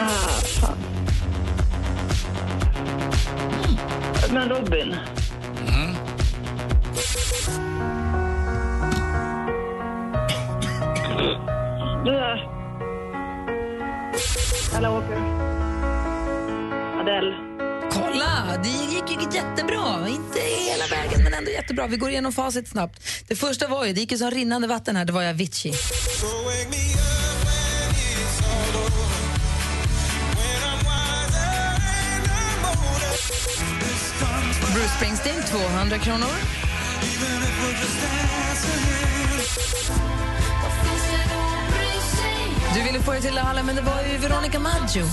S6: Ah, fan. Men Robin. Där. Alla åker. Adele.
S2: Kolla, det gick ju jättebra. Inte hela vägen, men ändå jättebra. Vi går igenom facit snabbt. Det första var ju, det gick ju som rinnande vatten här, det var ju Avicii. Bruce Springsteen, 200 kronor. Du ville få det till alla, men det var ju Veronica Maggio.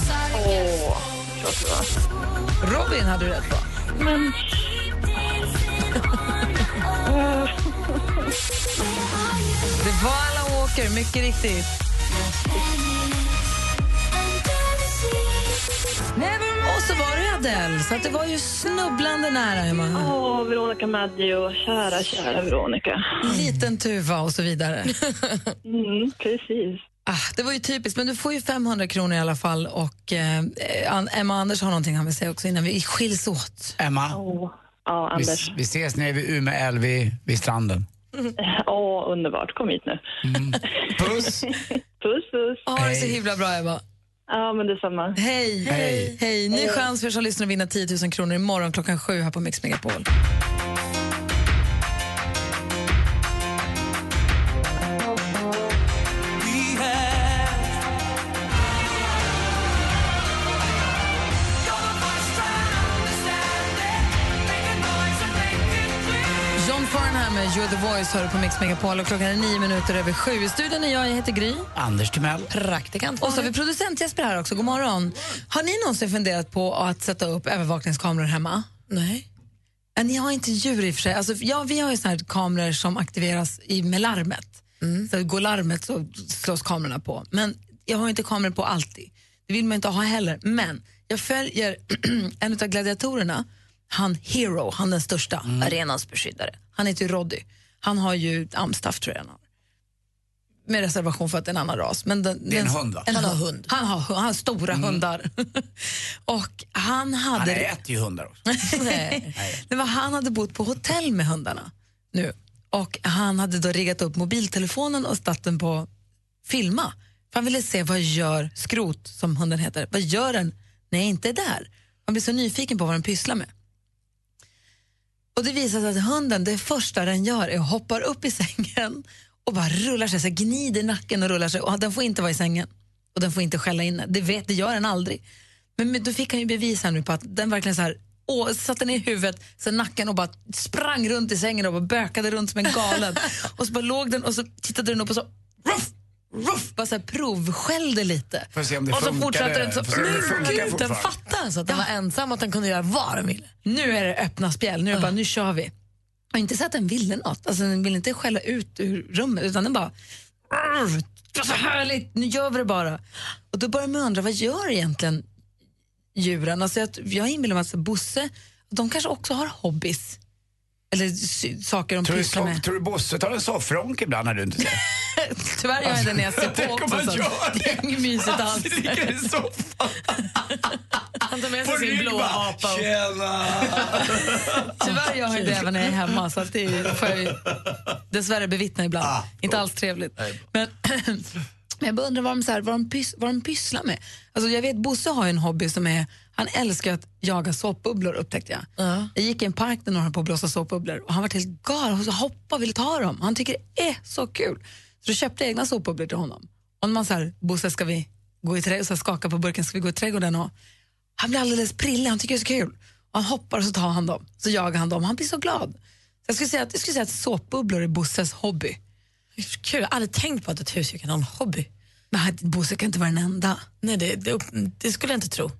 S6: Åh, det var.
S2: Robin hade du rätt på.
S6: Men...
S2: Det var alla åker, mycket riktigt. Och så var det Adele, så att det var ju snubblande nära, Emma.
S6: Åh, Veronica Maggio. Kära, kära Veronica.
S2: Liten tuva och så vidare.
S6: Mm, precis.
S2: Ah, det var ju typiskt, men du får ju 500 kronor i alla fall. Och eh, Emma och Anders har någonting han vill säga också innan vi skiljs åt.
S3: Emma,
S6: Åh, ja,
S3: vi,
S6: Anders.
S3: vi ses nere vid Umeå älv vid, vid stranden.
S6: Åh, underbart. Kom hit nu.
S3: Puss!
S6: puss, puss.
S2: Ha det så
S3: Hej.
S2: himla bra, Eva.
S6: Ja, men detsamma.
S2: Hej!
S3: Hej.
S2: Hej. Ny chans för er som lyssnar att vinna 10 000 kronor imorgon klockan sju här på Mix Megapol. Voice hör på Mix Megapol och klockan är nio minuter över sju. I studion är jag, jag heter Gry.
S3: Anders Timell.
S2: Praktikant. Och så har vi producent Jesper här också. God morgon. Har ni någonsin funderat på att sätta upp övervakningskameror hemma?
S4: Nej.
S2: Ni har inte djur i och för sig. Alltså, ja, vi har ju såna här kameror som aktiveras i, med larmet. Så går larmet så slås kamerorna på. Men jag har inte kameror på alltid. Det vill man inte ha heller. Men jag följer en av gladiatorerna, han Hero, han den största, arenans beskyddare. Han heter ju Roddy. Han har ju amstaff tror jag han har. Med reservation för att det är en annan ras. Men den,
S3: Det är en
S2: den-
S3: hund, va?
S2: En
S3: Han har
S2: hund. Han har, han har stora hundar. och han hade...
S3: Han äter ju hundar också.
S2: Nej. Det var, han hade bott på hotell med hundarna nu. Och han hade då riggat upp mobiltelefonen och satt den på filma. För han ville se vad gör skrot, som hunden heter, vad gör den när jag inte är där? Han blev så nyfiken på vad den pysslar med. Och det visar sig att hunden, det första den gör är att hoppa upp i sängen och bara rullar sig, så gnider nacken och rullar sig. Och den får inte vara i sängen. Och den får inte skälla inne. Det, vet, det gör den aldrig. Men men då fick han ju bevis här nu på att den verkligen så här, åh, satte ner huvudet, så nacken och bara sprang runt i sängen och bara bökade runt som en galen. och så bara låg den och så tittade den upp och så ruff, ruff, bara så här provskällde lite.
S3: Får se om det
S2: och så fortsatte den så, gud, den fattar alltså att den var ensam och att den kunde göra vad den ville. Nu är det öppna spjäll, nu är det bara, nu kör vi. Och inte så att den ville något, alltså den ville inte skälla ut ur rummet utan den bara "Arr, det var så härligt, nu gör vi det bara. Och då börjar man undra, vad gör egentligen djuren? Alltså jag, jag inbillar mig att Bosse, de kanske också har hobbies. Eller saker de
S3: Tror du,
S2: pysslar
S3: soff,
S2: med.
S3: tror du Bosse tar en soffronk ibland när du inte ser?
S2: Tyvärr gör jag det när jag ser på också. så Det är inget mysigt alls.
S3: ligger i soffan.
S4: Han tar med sig sin blåa apa.
S3: Tjena!
S2: Tyvärr gör jag det även när jag är hemma, så att det får jag ju dessvärre bevittna ibland.
S3: Ah,
S2: Inte alls trevligt. Men, men jag bara undrar vad de, så här, vad, de pys, vad de pysslar med. Alltså jag vet, Bosse har en hobby som är, han älskar att jaga såpbubblor upptäckte jag. Jag gick i en park där några höll på att blåsa såpbubblor och han var helt galen och hoppa ville ta dem. Han tycker det är så kul. Så då köpte jag egna såpbubblor till honom. Och när man säger Bosse ska vi gå i trädgården, skaka på burken, ska vi gå i trädgården och han blir alldeles prillig, han tycker det är så kul. Och han hoppar och så tar han dem, så jagar han dem. Han blir så glad. Så jag skulle säga att, jag skulle säga att såpbubblor är Bosses hobby.
S4: Kul, jag har aldrig tänkt på att ett husdjur kan ha en hobby.
S2: Men Bosse kan inte vara den enda.
S4: Nej, det, det, det skulle jag inte tro.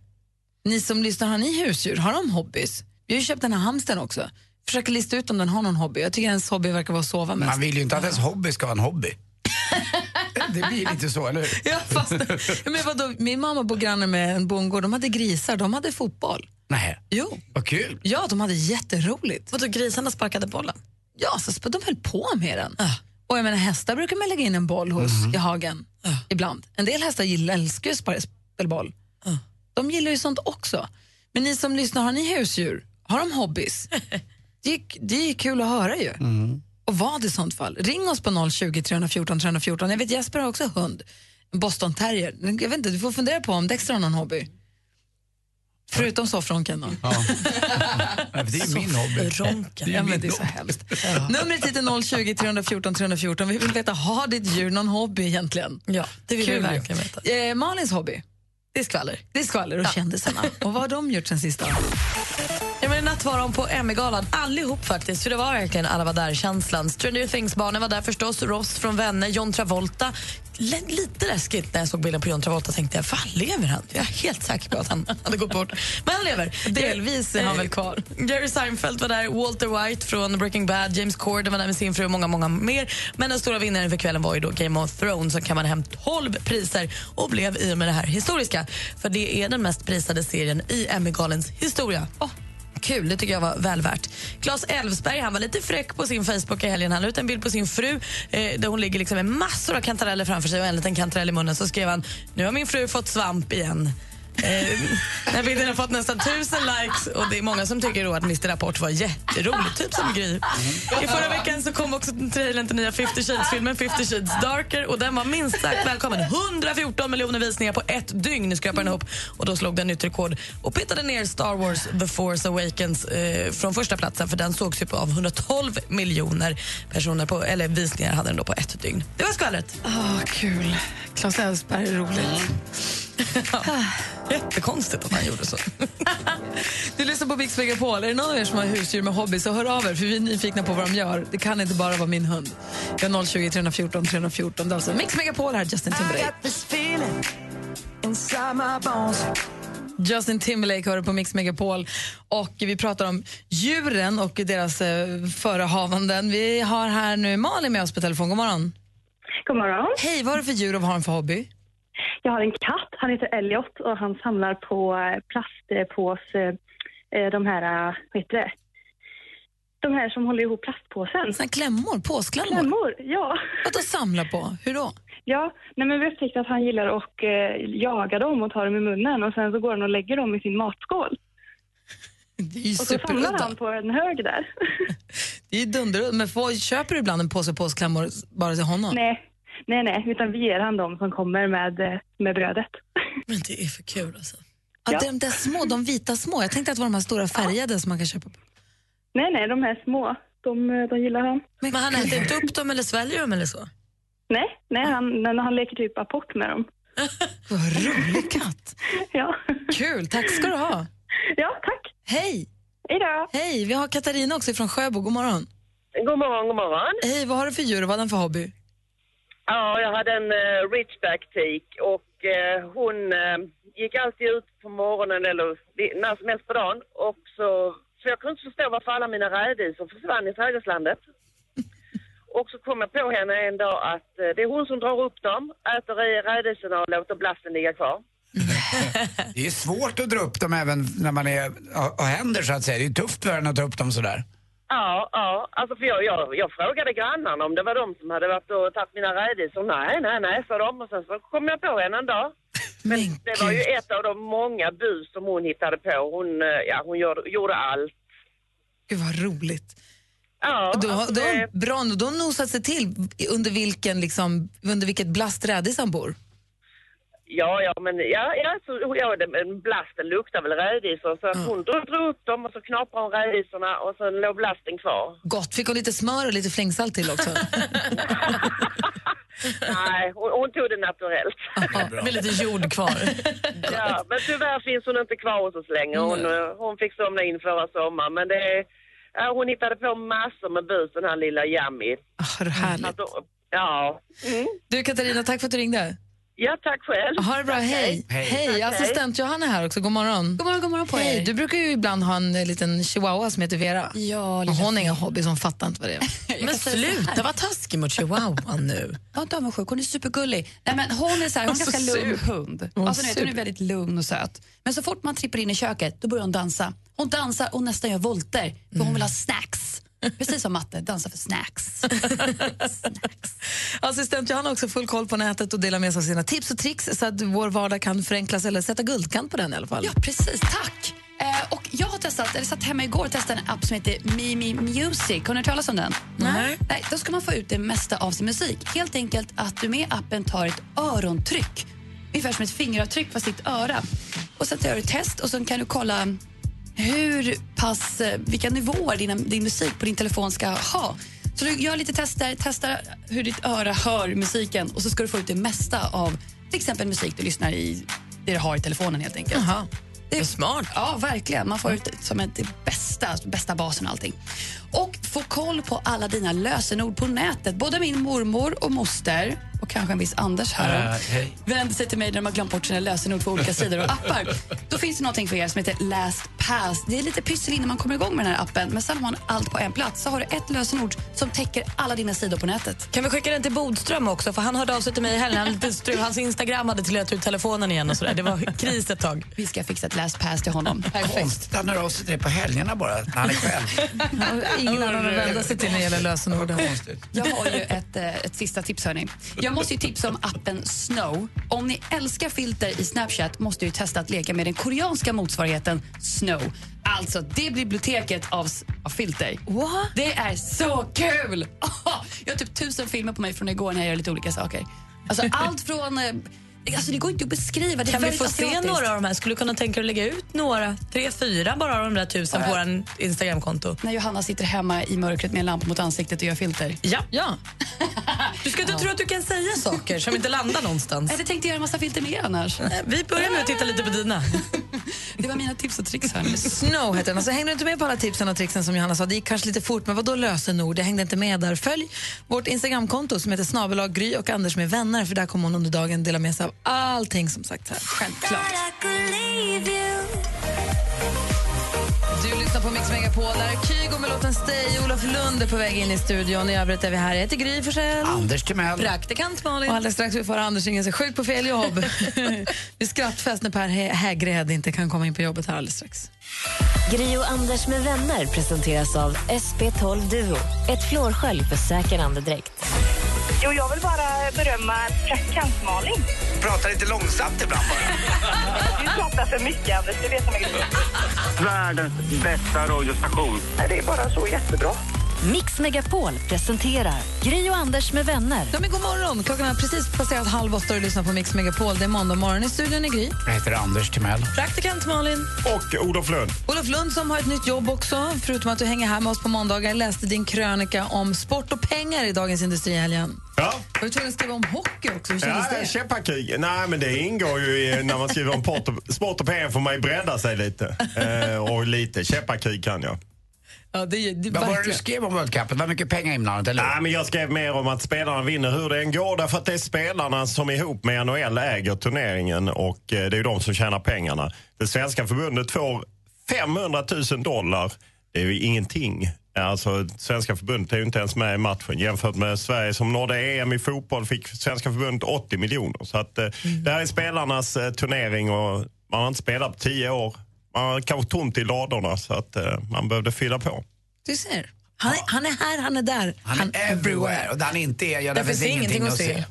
S2: Ni som lyssnar, har ni husdjur? Har de hobbys? Vi har ju köpt den här hamstern också. Försöker lista ut om den har någon hobby. Jag tycker hennes hobby verkar vara att sova mest.
S3: Man vill ju inte att ens hobby ska vara en hobby. Det blir lite så, eller hur?
S2: Ja, fast, men vadå, min mamma bor granne med en bondgård. De hade grisar, de hade fotboll.
S3: Nej.
S2: Jo.
S3: Vad kul.
S2: Ja, de hade jätteroligt.
S4: Vadå, grisarna sparkade bollen?
S2: Ja, så de höll på med den. Och jag menar, hästar brukar man lägga in en boll hos i hagen ibland. En del hästar gillar, älskar ju att spa- spela boll. De gillar ju sånt också. Men ni som lyssnar, har ni husdjur? Har de hobbys? det, är, det är kul att höra ju. Och vad i sånt fall? Ring oss på 020 314 314. Jag vet Jesper har också hund, boston terrier. Jag vet inte, du får fundera på om Dexter har någon hobby. Förutom soffronken då.
S3: Ja, det är min hobby.
S2: Ronken. Ja, men det är så hemskt. Numret hit är 020 314 314. Vi vill veta, har ditt djur någon hobby egentligen?
S4: Ja, det vill vi
S2: Kul.
S4: verkligen veta.
S2: Eh, Malins hobby?
S4: Det är skvaller.
S2: Det är skvaller och kändisarna. Och vad har de gjort sen?
S4: Ja, men I natt var de på Emmy-galan, allihop faktiskt. För det var verkligen alla var där-känslan. Stranger Things-barnen var där förstås, Ross från Vänner, John Travolta. L lite läskigt när jag såg bilden på John Travolta tänkte jag, fan lever han? Jag är helt säker på att han hade gått bort. Men han lever.
S2: Delvis är han väl kvar.
S4: Jerry Seinfeld var där, Walter White från Breaking Bad, James Corden var där med sin fru och många, många mer. Men den stora vinnaren för kvällen var ju då Game of Thrones som kammade hem 12 priser och blev i och med det här historiska. För det är den mest prisade serien i Emmygalens historia. Oh Kul, det tycker jag var väl värt. Claes Elfsberg han var lite fräck på sin Facebook i helgen. Han la ut en bild på sin fru eh, där hon ligger liksom med massor av kantareller framför sig och en liten kantarell i munnen. Så skrev han, nu har min fru fått svamp igen. Eh, den här bilden har fått nästan tusen likes och det är många som tycker då att Mr Rapport var jätterolig, typ som Gry. I förra veckan så kom också trailern till nya 50 Shades-filmen 50 Shades Darker och den var minst sagt välkommen. 114 miljoner visningar på ett dygn skrapade den ihop och då slog den nytt rekord och pittade ner Star Wars The Force Awakens eh, från första platsen för den sågs ju på av 112 miljoner personer på, eller visningar hade den då på ett dygn. Det var skvallret.
S2: Åh, kul. Claes Elfsberg är roligt.
S4: Jättekonstigt att han gjorde så.
S2: Du lyssnar på Mix Megapol. Är det någon av er som har husdjur med hobby så hör av er för vi är nyfikna på vad de gör. Det kan inte bara vara min hund. Jag har 020 314 314. Det är alltså Mix Megapol här, Justin Timberlake. Justin Timberlake hör på Mix Megapol och vi pratar om djuren och deras eh, förehavanden. Vi har här nu Malin med oss på telefon. God morgon.
S14: God morgon.
S2: Hej, vad har du för djur och vad har för hobby?
S14: Jag har en katt, han heter Elliot och han samlar på eh, plastpåse, eh, de här, eh, vad heter det? De här som håller ihop plastpåsen.
S2: Såna klämmor, påsklämmor?
S14: Klämmor, ja.
S2: Vad då samla på? Hur då?
S14: Ja, nej men vi upptäckte att han gillar att eh, jaga dem och ta dem i munnen och sen så går han och lägger dem i sin matskål.
S2: Det är ju
S14: Och så samlar han på en hög där.
S2: Det är ju dunder. Men får, köper du ibland en påse påsklämmor bara till honom?
S14: nej, nej, nej, utan vi ger han dem som kommer med, eh, med brödet.
S4: Men det är för kul alltså.
S2: Ja, De där små, de vita små. Jag tänkte att det var de här stora färgade som man kan köpa. På.
S14: Nej, nej, de här små, de, eh, de gillar han.
S4: Men han äter inte upp dem eller sväljer dem eller så?
S14: Nej, nej han, men han leker typ apport med dem.
S2: Vad rolig katt.
S14: ja.
S2: Kul, tack ska du ha.
S14: Ja, tack.
S2: Hej.
S14: Hej då.
S2: Hej, vi har Katarina också från Sjöbo. God morgon.
S15: God morgon, god morgon.
S2: Hej, vad har du för djur och vad har den för hobby?
S15: Ja, jag hade en eh, uh, ridgeback tik och eh, hon eh, gick alltid ut på morgonen eller när som helst på dagen. Och så, så jag kunde inte förstå varför alla mina rädisor försvann i trädgårdslandet. Och så kom jag på henne en dag att eh, det är hon som drar upp dem, äter i rädisorna och låter blasten ligga kvar.
S3: Det är svårt att dra upp dem även när man är, har har händer så att säga. Det är tufft för henne att dra upp dem sådär.
S15: Ja, ja. Alltså för jag, jag, jag frågade grannarna om det var de som hade varit och tagit mina rädisor. Nej, nej, nej, sa de. Och sen så kom jag på henne en dag. Men det var ju ett av de många bus som hon hittade på. Hon, eh, ja, hon gjorde, gjorde allt.
S2: Gud vad roligt.
S15: Ja,
S2: då,
S15: alltså
S2: då, bra, då nosat sig till under, vilken, liksom, under vilket blast rädis han bor.
S15: Ja, ja, men ja, ja, så, ja det, men blasten luktar väl rädisor. Så att hon drog, drog upp dem och så knaprade hon rädisorna och sen låg blasten kvar.
S2: Gott, fick hon lite smör och lite flingsalt till också.
S15: Nej, hon, hon tog det naturellt.
S4: Med lite jord kvar.
S15: ja, men tyvärr finns hon inte kvar hos oss längre. Hon, hon fick somna in förra sommaren. Men det, ja, hon hittade på massor med bus, den här lilla Yummy.
S2: Ah, vad härligt.
S15: Alltså, ja. Mm.
S2: Du Katarina, tack för att du ringde.
S15: Ja, tack själv.
S2: Ha det bra, hej.
S15: Hej.
S2: Hej,
S15: Tack,
S2: assistent Johanna här också, god morgon.
S16: God morgon, god morgon på
S2: Hej,
S16: er.
S2: du brukar ju ibland ha en eh, liten chihuahua som heter Vera.
S16: Ja,
S2: Och hon har inga hobbys, hon fattar inte vad det är.
S16: Men sluta
S4: vara taskig mot chihuahuan nu.
S16: Ja, inte avundsjuk. Hon är supergullig. Nej, men hon är, så här, hon är ganska
S4: så
S16: lugn
S4: sur.
S16: hund.
S4: Hon är
S16: Alltså, vet, hon är
S4: sur.
S16: väldigt lugn och söt. Men så fort man trippar in i köket då börjar hon dansa. Hon dansar och nästan gör volter för hon vill ha snacks. Precis som matte, dansa för snacks.
S2: Assistent Johanna har också full koll på nätet och delar med sig av sina tips och tricks så att vår vardag kan förenklas eller sätta guldkant på den i alla fall.
S16: Ja, precis. Tack! Eh, och jag har testat, eller satt hemma igår och testade en app som heter Mimi Music. Har ni hört talas om den?
S2: Nej.
S16: Nej. Då ska man få ut det mesta av sin musik. Helt enkelt att du med appen tar ett örontryck. Ungefär som ett fingeravtryck på sitt öra. Och så gör du ett test och så kan du kolla hur pass, eh, vilka nivåer dina, din musik på din telefon ska ha. Så du gör lite tester, testar hur ditt öra hör musiken och så ska du få ut det mesta av till exempel musik du lyssnar i, det du har i telefonen helt enkelt. Det är smart. Ja, verkligen. Man får ut som ett, det bästa, bästa basen och allting. Och få koll på alla dina lösenord på nätet. Både min mormor och moster och kanske en viss Anders här
S3: Äh, hej.
S16: vänder sig till mig när de har glömt bort sina lösenord på olika sidor och appar. Då finns det någonting för er som heter Last Pass. Det är lite pyssel innan man kommer igång med den här appen, men sen har man allt på en plats. Så har du ett lösenord som täcker alla dina sidor på nätet.
S4: Kan vi skicka den till Bodström också? För Han hörde av sig till mig i helgen. Hans Instagram hade trillat ut telefonen igen. och så där. Det var kris ett tag.
S16: Vi ska fixa ett Last Pass till honom.
S3: Konstigt, han hör av sig till dig på helgerna bara, när han är själv.
S2: Ingen annan att vända sig till när det gäller lösenord.
S16: Jag har ju ett, eh, ett sista tips. Hörni. Jag måste ju tipsa om appen Snow. Om ni älskar filter i Snapchat måste du testa att leka med den koreanska motsvarigheten Snow. Alltså det biblioteket av, av filter.
S2: What?
S16: Det är så kul! Jag har typ tusen filmer på mig från igår när jag gör lite olika saker. Alltså allt från... eh, Alltså det går inte att beskriva. Det
S4: Kan vi få se några av de här? Skulle du kunna tänka dig att lägga ut några? Tre, fyra bara av de där tusen på vår Instagramkonto?
S16: När Johanna sitter hemma i mörkret med en lampa mot ansiktet och gör filter.
S4: Ja.
S2: ja.
S4: Du ska inte tro att du kan säga saker som inte landar någonstans.
S16: Jag hade tänkt göra en massa filter mer annars.
S4: Vi börjar med att titta lite på dina.
S16: Det var mina tips och tricks. Hörni.
S2: Snow heter den. Alltså, hängde du inte med på alla tipsen och tricksen som Johanna sa? Det gick kanske lite fort, men vad då lösenord? Jag hängde inte med där. Följ vårt Instagramkonto som heter snabelag Gry och Anders med vänner, för där kommer hon under dagen dela med sig av allting som sagt här.
S16: Självklart.
S2: Du lyssnar på Mix Megapol, där Kygo med låten Stay. Olof Lund är på väg in i studion. I övrigt är vi här. Jag heter Gry Forssell.
S3: Anders Timell.
S2: Praktikant Malin. Och alldeles strax vi får Anders ringa sig sjuk på fel jobb. Vi skrattfest när Per Hä- Hägred inte kan komma in på jobbet här alldeles strax.
S1: Gri och Anders med vänner presenteras av SP12 Duo. Ett flårskölj för säker andedräkt.
S14: Jo, jag vill bara berömma praktikant Malin.
S3: Prata lite långsamt ibland bara.
S14: Du pratar för mycket, Anders. Det vet jag mycket.
S9: Världens bästa radiostation.
S14: Det är bara så jättebra.
S1: Mix Megapol presenterar Gri och Anders med vänner.
S2: Ja, men god morgon! Klockan har precis passerat halv åtta och lyssnar på Mix Megapol. Det är måndag morgon i studion i Gry.
S3: Jag heter Anders Timell.
S2: Praktikant Malin.
S17: Och Olof Lund.
S2: Olof Lund som har ett nytt jobb också. Förutom att du hänger här med oss på måndagar läste din krönika om sport och pengar i Dagens Industri helgen.
S17: Ja.
S2: Var du tvungen att skriva om hockey också? Hur
S17: Ja,
S2: kändes det?
S17: käppakrig. Nej, men det ingår ju i, när man skriver om sport och pengar får man ju bredda sig lite. Eh, och lite käppakrig kan jag.
S2: Ja, det, det,
S3: Vad var det du skrev om World Cup? Det var mycket pengar inblandat, eller?
S17: Nej, men jag skrev mer om att spelarna vinner hur det än går. Därför att det är spelarna som ihop med NHL äger turneringen och eh, det är ju de som tjänar pengarna. Det svenska förbundet får 500 000 dollar. Det är ju ingenting. Alltså, svenska förbundet är ju inte ens med i matchen. Jämfört med Sverige som nådde EM i fotboll fick svenska förbundet 80 miljoner. Så att, eh, det här är spelarnas eh, turnering och man har inte spelat på 10 år. Man har kanske tomt i ladorna så att eh, man behövde fylla på.
S2: Du ser. Han är, han är här, han är där.
S3: Han är everywhere. Och där han inte är, ja, där finns ingenting att se.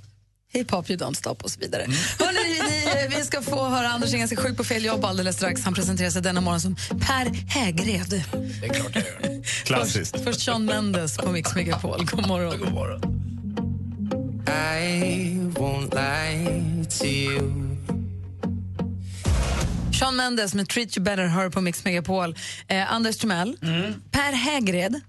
S2: Hiphop, you don't stop och så vidare. Hörrni, ni, vi ska få höra Anders är ganska sjuk på fel jobb alldeles strax. Han presenterar sig denna morgon som Per Hägred.
S3: Det är klart jag gör.
S17: Klassiskt.
S2: Först, först Sean Mendes på Mix Megapol. God morgon.
S3: God morgon.
S5: I won't lie to you.
S2: Sean Mendes med Treat You Better hör på Mix Megapol. Eh, Anders Timell, Per Hägred.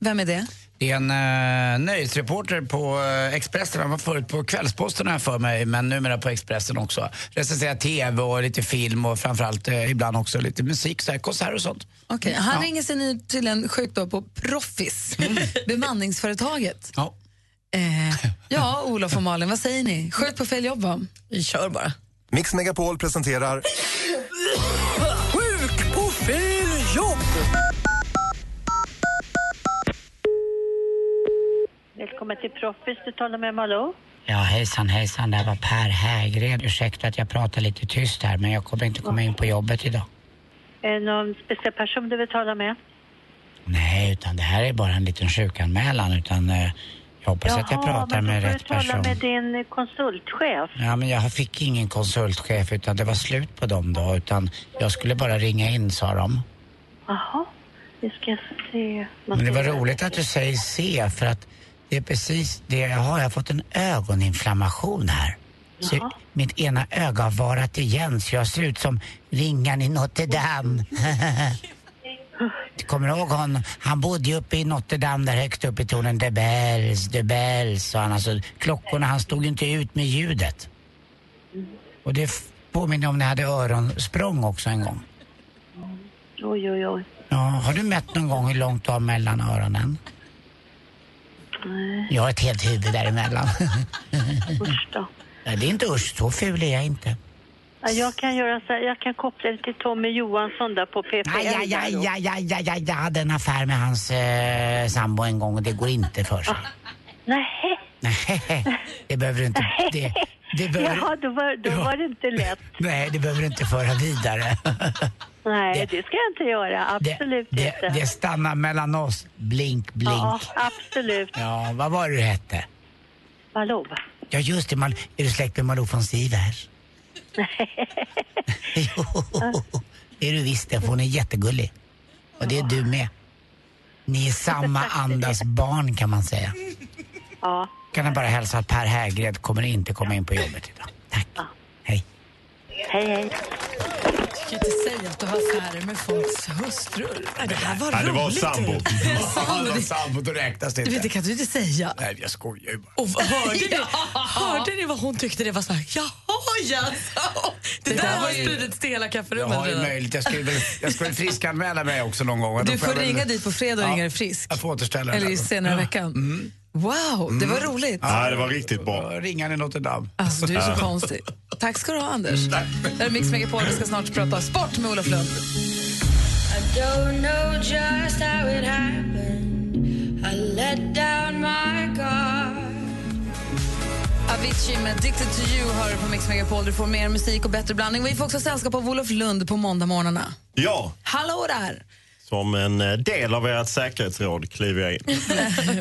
S2: Vem är det?
S3: Det är en uh, nöjesreporter på uh, Expressen. Han var förut på Kvällsposten jag för mig, men numera på Expressen också. Recenserar TV och lite film och framförallt uh, ibland också lite musik, så här, konserter och sånt.
S2: Okej, Han
S3: Ja.
S2: ringer sig nu tydligen sjukt då på Proffis, bemanningsföretaget.
S3: Ja.
S2: Eh, ja, Olof och Malin, vad säger ni? Sjuk på fel jobb, va? Vi kör bara.
S13: Mix Megapol presenterar
S4: Sjuk på fel jobb!
S18: Välkommen till Proffis, du talar med Malou.
S19: Ja, hejsan hejsan, det här var Per Hägred. Ursäkta att jag pratar lite tyst här, men jag kommer inte komma in på jobbet idag.
S18: Är det någon speciell person du vill tala med?
S19: Nej, utan det här är bara en liten sjukanmälan, utan eh, hoppas att jag pratar
S18: men
S19: med
S18: då får
S19: rätt
S18: du tala
S19: person.
S18: med din konsultchef.
S19: Ja, men jag fick ingen konsultchef, utan det var slut på dem då, utan jag skulle bara ringa in, sa de.
S18: Jaha, vi ska se.
S19: Men det var roligt att du säger se, för att det är precis det jag har. Jag har fått en ögoninflammation här. Så
S18: Jaha.
S19: mitt ena öga har varat igen så jag ser ut som ringan i Notre Dame. Du kommer ihåg honom? Han bodde ju uppe i Notre Dame där högst upp i tornen. De bells, de bells. Han, alltså, klockorna, han stod ju inte ut med ljudet. Och det påminner om när jag hade öronsprång också en gång.
S18: Oj, oj, oj.
S19: Ja, har du mätt någon gång hur långt du har mellan öronen?
S18: Nej,
S19: Jag har ett helt huvud däremellan.
S18: usch då.
S19: Nej, det är inte usch, så ful är jag inte.
S18: Ja, Jag kan göra så här, jag kan koppla det till Tommy Johansson där på PPL.
S19: Aj, aj, aj,
S18: då.
S19: aj, aj, aj, aj, jag hade en affär med hans eh, sambo en gång och det går inte för sig.
S18: Nej.
S19: Nej, det behöver du inte. Det, det behöver,
S18: Jaha, då var, då var det inte lätt.
S19: nej, det behöver du inte föra vidare.
S18: Nej, det, ska jag inte göra. Absolut
S19: det,
S18: inte.
S19: det stannar mellan oss. Blink, blink.
S18: Ja, absolut.
S19: Ja, vad var det du hette?
S18: Malou.
S19: Ja, just det. Mal- är du släkt med Malou von Sivers? jo, det är du visst det, för hon är jättegullig. Och det är du med. Ni är samma andas barn kan man säga.
S18: Ja.
S19: Kan jag bara hälsa att Per Hägred kommer inte komma in på jobbet idag. Tack. Hej.
S18: Hej, hej.
S2: Jag kan inte säga att du har affärer med folks hustrur. Det här var
S17: Ja, det var
S2: roligt.
S17: sambo.
S3: Det var sambo, då räknas det
S2: Du vet, det
S3: inte.
S2: kan du inte säga.
S3: Nej, jag skojar ju bara.
S4: Och hörde, ni, hörde ni vad hon tyckte det var så här, jaha jaså? Det,
S2: Det
S4: där
S2: där
S4: har
S2: ju-
S4: spridits till hela
S3: Jag
S4: kafferummet
S3: har ju möjligt. Jag skulle jag skulle friskanmäla mig också någon gång.
S2: Du får
S3: jag väl-
S2: ringa dit på fredag och
S3: Ja,
S2: ringa dig frisk.
S3: Jag får återställa
S2: Eller senare i veckan. Wow, det var roligt.
S17: Ja, det var riktigt bra.
S3: Ringan i Notre Dame.
S2: Alltså, du är så konstig. Tack ska du ha, Anders. Det här är Mix Megapol. Vi ska snart prata sport med Olof Lund.
S8: I don't know just how it happened. I let down my guard.
S2: Avicii med Addicted to you hör på Mix Megapol. Du får mer musik och bättre blandning. Vi får också sällskap av Olof Lund på måndagmorgnarna.
S17: Ja,
S2: Hallå där!
S17: Som en eh, del av ert säkerhetsråd kliver jag in.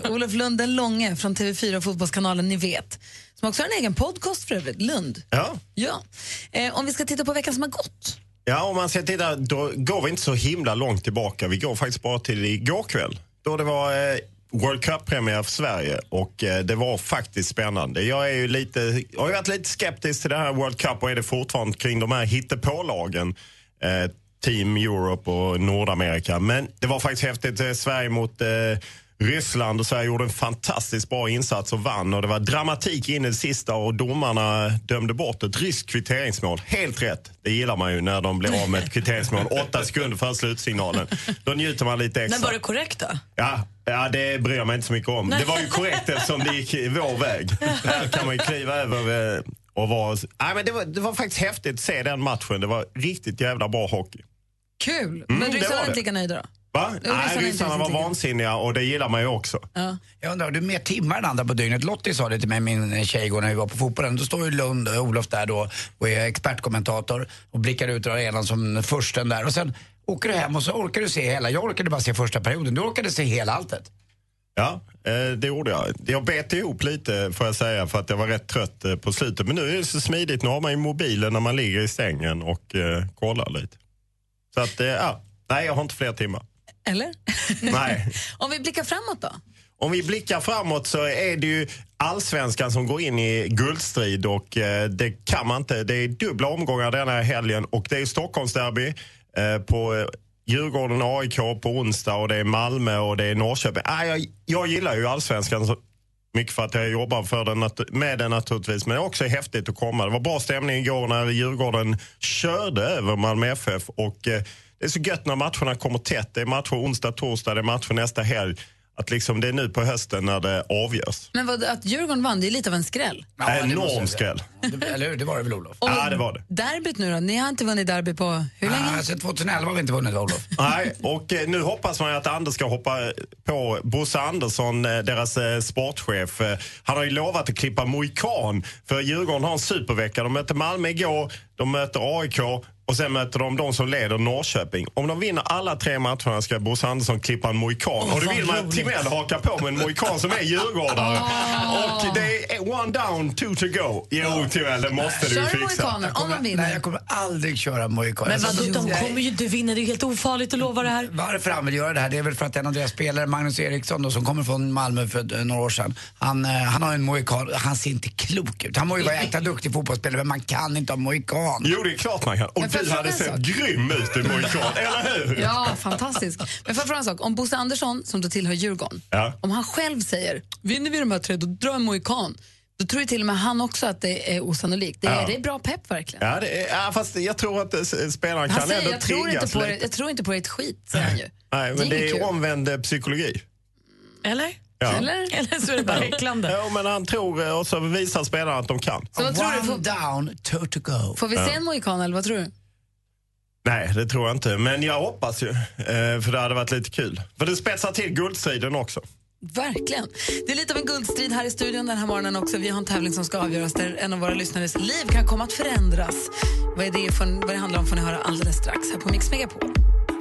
S2: Olof Lund den långe från TV4 och Fotbollskanalen Ni vet. Som också har en egen podcast för övrigt, Lund.
S17: Ja.
S2: Ja. Eh, om vi ska titta på veckan som har gått.
S17: Ja, om man ska titta, då går vi inte så himla långt tillbaka. Vi går faktiskt bara till igår kväll. Då det var eh, World Cup-premiär för Sverige och eh, det var faktiskt spännande. Jag är ju lite, har ju varit lite skeptisk till det här World Cup och är det fortfarande kring de här hittepålagen. Eh, Team Europe och Nordamerika. Men det var faktiskt häftigt. Eh, Sverige mot eh, Ryssland och Sverige gjorde en fantastiskt bra insats och vann. Och det var dramatik in i det sista och domarna dömde bort ett ryskt kvitteringsmål. Helt rätt. Det gillar man ju när de blir av med ett kvitteringsmål åtta sekunder före slutsignalen. Då njuter man lite extra.
S4: Men var det korrekt då?
S17: Ja, ja, det bryr jag mig inte så mycket om.
S4: Nej.
S17: Det var ju korrekt eftersom det gick vår väg. Här kan man ju kliva över eh, och vara... Nej, men det, var, det var faktiskt häftigt att se den matchen. Det var riktigt jävla bra hockey.
S2: Kul!
S17: Mm,
S2: Men ryssarna
S17: var
S2: är inte lika nöjda då?
S17: Va?
S2: ryssarna
S17: Nej,
S2: inte
S17: ryssarna var vansinniga och det gillar man ju också.
S2: Ja.
S3: Jag undrar, har du mer timmar än andra på dygnet? Lottie sa det till mig, min tjej, igår när vi var på fotbollen. Då står ju Lund och Olof där då och är expertkommentator och blickar ut ur arenan som försten där. Och sen åker du hem och så orkar du se hela. Jag orkade bara se första perioden. Du orkade se hela alltet.
S17: Ja, det gjorde jag. Jag bet ihop lite får jag säga för att jag var rätt trött eh, på slutet. Men nu är det så smidigt. Nu har man ju mobilen när man ligger i sängen och eh, kollar lite. Så att, eh, ja. Nej, jag har inte fler timmar.
S2: Eller?
S17: Nej.
S2: Om vi blickar framåt då?
S17: Om vi blickar framåt så är det ju allsvenskan som går in i guldstrid och eh, det kan man inte. Det är dubbla omgångar denna helgen och det är Stockholmsderby eh, på eh, Djurgården AIK på onsdag och det är Malmö och det är Norrköping. Ah, jag, jag gillar ju allsvenskan så mycket för att jag jobbar för den, med den naturligtvis. Men det är också häftigt att komma. Det var bra stämning igår när Djurgården körde över Malmö FF. Och, eh, det är så gött när matcherna kommer tätt. Det är matcher onsdag, torsdag, det är matcher nästa helg. Att liksom det är nu på hösten när det avgörs.
S2: Men vad, att Djurgården vann, det är lite av en skräll.
S17: Enorm skräll.
S3: Eller hur? Det var det väl Olof?
S17: Ja, det var det.
S2: Derbyt nu då? Ni har inte vunnit derby på hur länge?
S3: Ah, sen 2011 har vi inte vunnit Olof.
S17: Nej, och eh, nu hoppas man ju att Anders ska hoppa på Bosse Andersson, eh, deras eh, sportchef. Eh, han har ju lovat att klippa mohikan för Djurgården har en supervecka. De möter Malmö igår, de möter AIK och sen möter de de som leder Norrköping. Om de vinner alla tre matcherna ska Bosse Andersson klippa en mohikan.
S4: Åh,
S17: och då vill man att. Timell hakar på med en mohikan som är djurgårdare. Och det är one down, two to go. Jo, Timell, det måste du ju fixa.
S3: Jag kommer- Nej, jag kommer aldrig köra mohikan.
S4: Men vadå, de kommer ju inte vinna. Det är helt ofarligt att lova det här.
S3: Varför han vill göra det här, det är väl för att en av deras spelare, Magnus Eriksson då, som kommer från Malmö för eh, några år sedan, han, eh, han har en mohikan, han ser inte klok ut. Han må ju vara jäkla duktig fotbollsspelare men man kan inte ha mohikan.
S17: Jo, det är klart man kan. Du hade sett
S2: sak?
S17: grym ut i mohikan, eller hur?
S2: Ja, fantastiskt. Men fråga en sak? Om Bosse Andersson, som då tillhör Djurgården,
S17: Ja.
S2: om han själv säger vinner vi de här tre, då drar jag mohikan. Då tror ju till och med han också att det är osannolikt. Det är,
S17: Ja.
S2: det är bra pepp verkligen.
S17: Ja, det är, ja, fast jag tror att eh, s- spelaren
S2: Han
S17: kan
S2: säger
S17: ändå
S2: jag tror, inte
S17: triggas
S2: på det, jag tror inte på ett skit, säger han ju.
S17: Nej, men
S2: Det är
S17: det är
S2: kul.
S17: omvänd eh, psykologi.
S4: Eller?
S17: Ja.
S2: Eller?
S4: Eller så är det bara häcklande.
S17: Ja, men han tror eh, och så visar spelarna att de kan.
S2: Så vad tror du?
S3: One down, two to go.
S2: får vi se en mohikan eller vad tror du?
S17: Nej, det tror jag inte. Men jag hoppas ju. eh, För det hade varit lite kul. För det spetsar till guldstriden också.
S2: Verkligen. Det är lite av en guldstrid här i studion den här morgonen också. Vi har en tävling som ska avgöras där en av våra lyssnares liv kan komma att förändras. Vad, är det, för, vad det handlar om får ni höra alldeles strax här på Mix Megapol.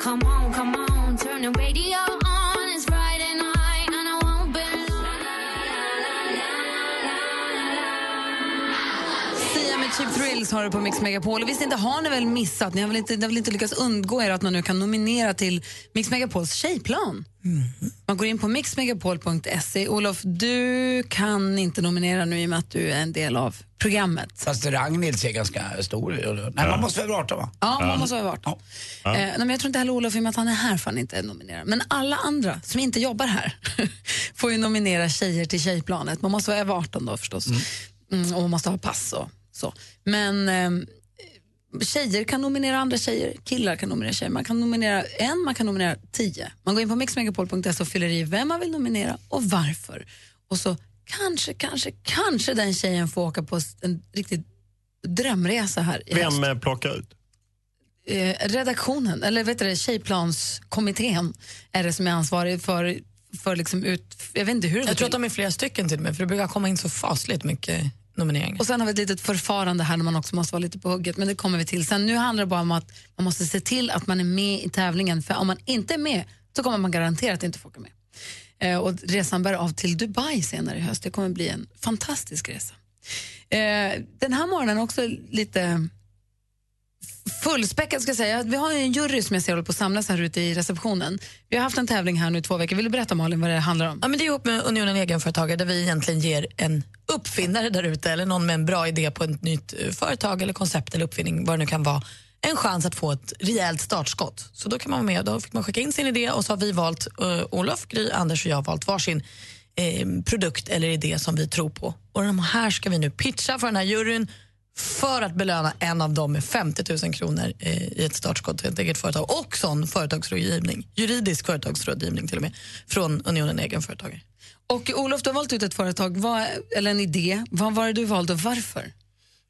S8: Come on, come on, turn the radio on.
S2: Cheap Thrills har du på Mix Megapol. Och visst inte har ni väl missat, ni har väl inte, ni har väl inte lyckats undgå er att man nu kan nominera till Mix Megapols tjejplan. Man går in på mixmegapol.se. Olof, du kan inte nominera nu i och med att du är en del av programmet.
S3: Fast Ragnhild ser ganska stor ut. Nej, man måste vara över 18 va?
S2: Ja, man måste vara 18.
S3: Ja.
S2: Eh, nej, men jag tror inte heller Olof, i och med att han är här, får han inte nominera. Men alla andra som inte jobbar här får ju nominera tjejer till tjejplanet. Man måste vara över 18 då förstås. Mm, och man måste ha pass och så. Men eh, tjejer kan nominera andra tjejer, killar kan nominera tjejer. Man kan nominera en, man kan nominera tio. Man går in på mixmegapol.se och fyller i vem man vill nominera och varför. Och så kanske, kanske, kanske den tjejen får åka på en riktig drömresa här i höst
S17: Vem eh, plockar ut?
S2: eh, redaktionen, eller vet du tjejplanskommittén är det som är ansvarig för, för liksom ut... Jag vet inte hur det
S4: Jag tror att de är flera stycken till och med, för det brukar komma in så fasligt mycket nomineringar.
S2: Och sen har vi ett litet förfarande här när man också måste vara lite på hugget, men det kommer vi till sen. Nu handlar det bara om att man måste se till att man är med i tävlingen, för om man inte är med så kommer man garanterat inte få åka med. Eh, och resan bär av till Dubai senare i höst. Det kommer bli en fantastisk resa. Eh, den här morgonen också lite fullspäckad ska jag säga. Vi har en jury som jag ser håller på att samlas här ute i receptionen. Vi har haft en tävling här nu i två veckor. Vill du berätta Malin vad det handlar om?
S4: Ja, men det är ihop med Unionen Egenföretagare där vi egentligen ger en uppfinnare där ute eller någon med en bra idé på ett nytt eh, företag eller koncept eller uppfinning, vad det nu kan vara, en chans att få ett rejält startskott. Så då kan man vara med. Då fick man skicka in sin idé och så har vi valt, uh, Olof, Gry, Anders och jag har valt varsin eh, produkt eller idé som vi tror på. Och de här ska vi nu pitcha för den här juryn för att belöna en av dem med 50 000 kronor i ett startskott till ett eget företag och sån företagsrådgivning, juridisk företagsrådgivning till och med, från Unionen Egenföretagare.
S2: Och Olof, du har valt ut ett företag, vad, eller en idé. Vad var det du valde och varför?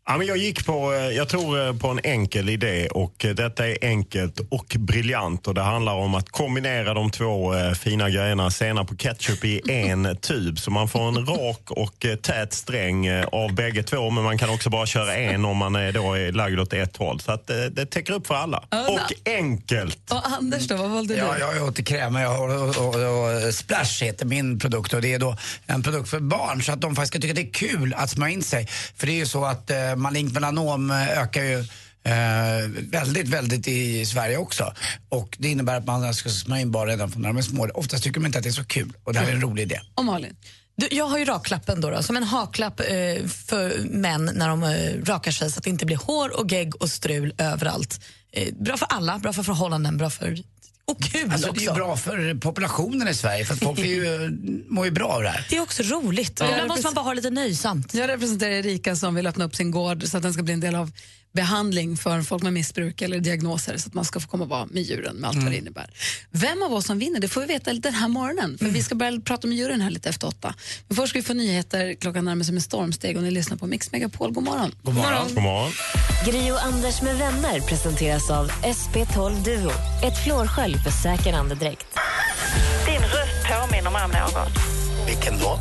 S17: Ja, men jag gick på, eh, jag tror eh, på en enkel idé och eh, detta är enkelt och briljant och det handlar om att kombinera de två fina grejerna senap och ketchup i en tub så man får en rak och tät sträng av bägge två men man kan också bara köra en om man är, då är lagd åt ett håll så att eh, det täcker upp för alla. Och enkelt!
S2: Och Anders då, vad valde du?
S3: Ja, jag åt kräm jag har, och, och, och Splash heter min produkt och det är då en produkt för barn så att de faktiskt ska tycka det är kul att smörja in sig. För det är ju så att malignt melanom eh, ökar ju Eh, väldigt, väldigt i Sverige också. Och det innebär att man ska smörja in barn redan från när de är små. Oftast tycker de inte att det är så kul och det här är en rolig idé.
S2: Och Malin?
S4: Du, jag har ju raklappen då, då som en haklapp eh, för män när de eh, rakar sig så att det inte blir hår och gegg och strul överallt. Eh, bra för alla, bra för förhållanden, bra för... Och kul
S3: Alltså, det är
S4: också.
S3: ju bra för populationen i Sverige för folk är ju, mår ju bra av det här.
S4: Det är också roligt.
S2: Ja.
S4: Ibland måste man bara ha lite nöjsamt.
S2: Jag representerar Erika som vill öppna upp sin gård så att den ska bli en del av behandling för folk med missbruk eller diagnoser så att man ska få komma och vara med djuren med allt vad det innebär. Vem av oss som vinner det får vi veta den här morgonen för vi ska börja prata med juryn här lite efter åtta. Men först ska vi få nyheter, klockan närmar sig med stormsteg och ni lyssnar på Mix Megapol. God morgon.
S3: God morgon.
S17: God morgon.
S1: Gri och Anders med vänner presenteras av SP12 Duo. Ett flårskölj för säker andedräkt.
S18: Din röst påminner mig om någon.
S3: Vilken då?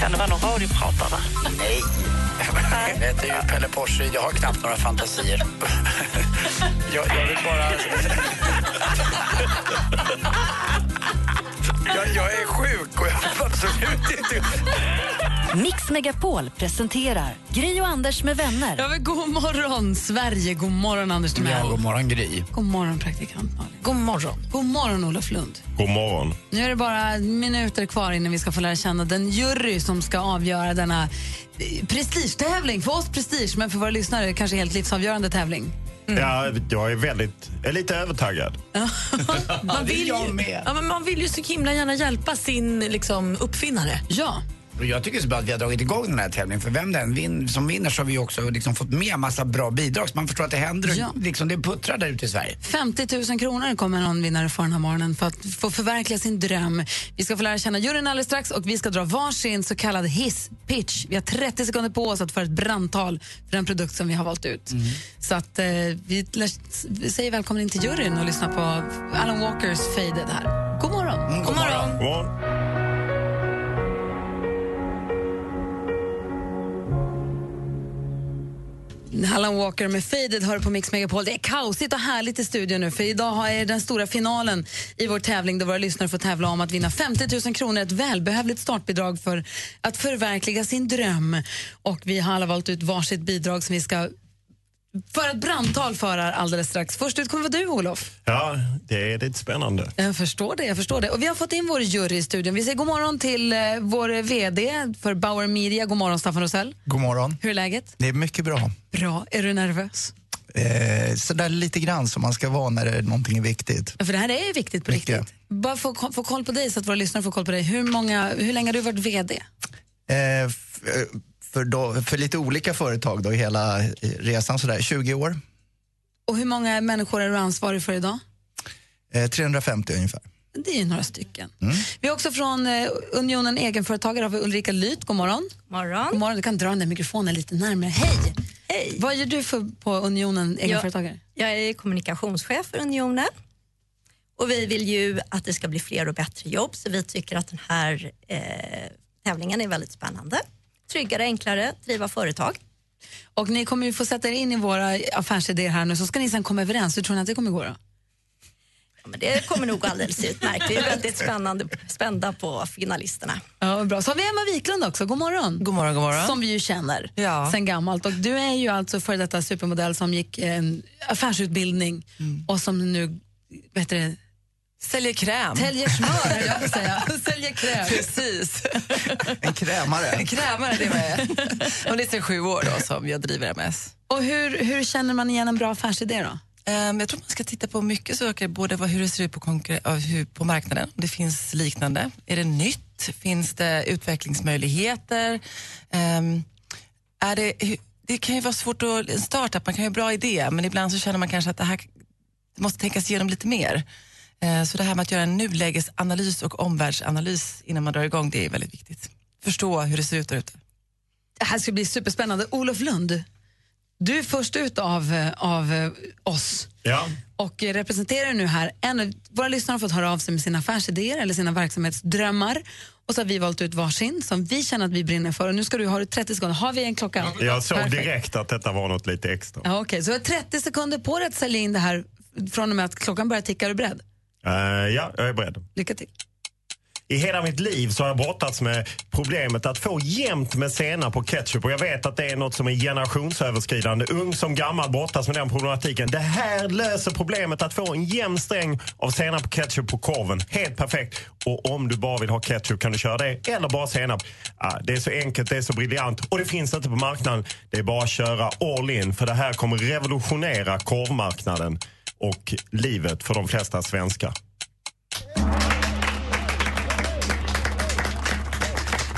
S18: Kan det vara någon radiopratare?
S3: Nej. Jag heter ju Pelle Porsche. Jag har knappt några fantasier. jag, jag vill bara jag, jag är sjuk och jag vill absolut inte...
S1: Mix Megapol presenterar Gri och Anders med vänner.
S2: Ja, men god morgon, Sverige. God morgon, Anders Timell.
S3: Ja, god morgon Gry.
S2: God morgon, praktikant Malin.
S4: God morgon.
S2: God morgon, Olof Lund.
S17: God morgon.
S2: Nu är det bara minuter kvar innan vi ska få lära känna den jury som ska avgöra denna eh, prestigetävling. För oss prestige, men för våra lyssnare kanske helt livsavgörande tävling.
S17: Ja, jag är väldigt, jag är lite övertaggad.
S4: Man vill, ju, ja, men man vill ju så himla gärna hjälpa sin liksom, uppfinnare.
S2: Ja.
S3: Och jag tycker det är så bra att vi har dragit igång den här tävlingen för vem den vin, som vinner så har vi också liksom fått med massa bra bidrag så man förstår att det händer,
S2: Ja.
S3: liksom, det puttrar där ute i Sverige.
S2: 50 000 kronor kommer någon vinnare få den här morgonen för att få förverkliga sin dröm. Vi ska få lära känna juryn alldeles strax och vi ska dra varsin så kallad hiss-pitch. Vi har 30 sekunder på oss att få ett brandtal för den produkt som vi har valt ut. Så att eh, vi, lär- vi säger välkommen in till juryn och lyssnar på Alan Walkers Faded här. God morgon!
S3: God morgon.
S17: God morgon.
S2: Alan Walker med Faded hör på Mix Megapol. Det är kaosigt och härligt i studion nu för idag har jag den stora finalen i vår tävling där våra lyssnare får tävla om att vinna 50 000 kronor, ett välbehövligt startbidrag för att förverkliga sin dröm. Och vi har alla valt ut varsitt bidrag som vi ska föra ett brandtal för här alldeles strax. Först ut kommer vara du, Olof.
S17: Ja, det är lite spännande.
S2: Jag förstår det. jag förstår det. Och Vi har fått in vår jury i studion. Vi säger god morgon till eh, vår VD för Bauer Media. God morgon, Staffan Rosell.
S20: God morgon.
S2: Hur är läget?
S20: Det är mycket bra.
S2: Bra. Är du nervös?
S20: Eh, sådär lite grann som man ska vara när det är någonting är viktigt.
S2: Ja, För det här är ju viktigt på
S20: Mycket.
S2: riktigt. Bara få, få koll på dig så att våra lyssnare får koll på dig. Hur, många, hur länge har du varit VD?
S20: Eh, eh, för, då, för lite olika företag då, i hela eh, resan, sådär 20 år.
S2: Och hur många människor är du ansvarig för idag?
S20: Eh, 350 ungefär.
S2: Det är ju några stycken.
S20: Mm.
S2: Vi har också från eh, Unionen Egenföretagare har vi Ulrika Lyth. God morgon.
S21: morgon.
S2: God morgon. Du kan dra den där mikrofonen lite närmare. Hej!
S21: Hej.
S2: Vad gör du för, på Unionen Egenföretagare?
S21: Jag, jag är kommunikationschef för Unionen. Och vi vill ju att det ska bli fler och bättre jobb så vi tycker att den här eh, tävlingen är väldigt spännande. Tryggare, enklare driva företag.
S2: Och ni kommer ju få sätta er in i våra affärsidéer här nu så ska ni sen komma överens. Hur tror ni att det kommer gå då?
S21: Ja, men det kommer nog alldeles utmärkt. Vi är väldigt spännande, spända på finalisterna.
S2: Ja, bra. Så har vi Emma Wiklund också. God morgon.
S22: God morgon, god morgon.
S2: Som vi ju känner
S22: Ja.
S2: sen gammalt. Och du är ju alltså före detta supermodell som gick en affärsutbildning och som nu vet du, det,
S22: Säljer kräm.
S2: täljer smör, höll jag på att säga. Säljer kräm.
S22: Precis.
S20: En krämare.
S22: En krämare, det var jag. Och det är sedan sju år då som jag driver MS.
S2: Och hur, hur känner man igen en bra affärsidé då?
S22: Ehm, jag tror man ska titta på mycket saker, både vad, hur det ser ut på, hur, på marknaden, om det finns liknande. Är det nytt? Finns det utvecklingsmöjligheter? Ehm, är det, det kan ju vara svårt att en startup, man kan ju ha bra idé, men ibland så känner man kanske att det här måste tänkas igenom lite mer. Eh, Så det här med att göra en nulägesanalys och omvärldsanalys innan man drar igång, det är väldigt viktigt. Förstå hur det ser ut där ute.
S2: Det här ska bli superspännande. Olof Lund, du är först ut av, eh, av eh, oss
S17: Ja.
S2: och representerar nu här. En, av- våra lyssnare har fått höra av sig med sina affärsidéer eller sina verksamhetsdrömmar. Och så har vi valt ut varsin som vi känner att vi brinner för. Och nu ska du ha 30 sekunder. Har vi en klocka?
S17: Jag såg
S2: Perfekt.
S17: direkt att detta var något lite extra.
S2: Ja, Okej, så du har 30 sekunder på dig att sälja in det här från och med att klockan börjar ticka. Är du beredd?
S17: Eh, ja, jag är beredd.
S2: Lycka till.
S17: I hela mitt liv så har jag brottats med problemet att få jämnt med senap och ketchup. Och jag vet att det är något som är generationsöverskridande. Ung som gammal brottas med den problematiken. Det här löser problemet att få en jämn sträng av senap och ketchup på korven. Helt perfekt. Och om du bara vill ha ketchup kan du köra det. Eller bara senap. Ah, det är så enkelt, det är så briljant. Och det finns inte på marknaden. Det är bara att köra all in. För det här kommer revolutionera korvmarknaden och livet för de flesta svenskar.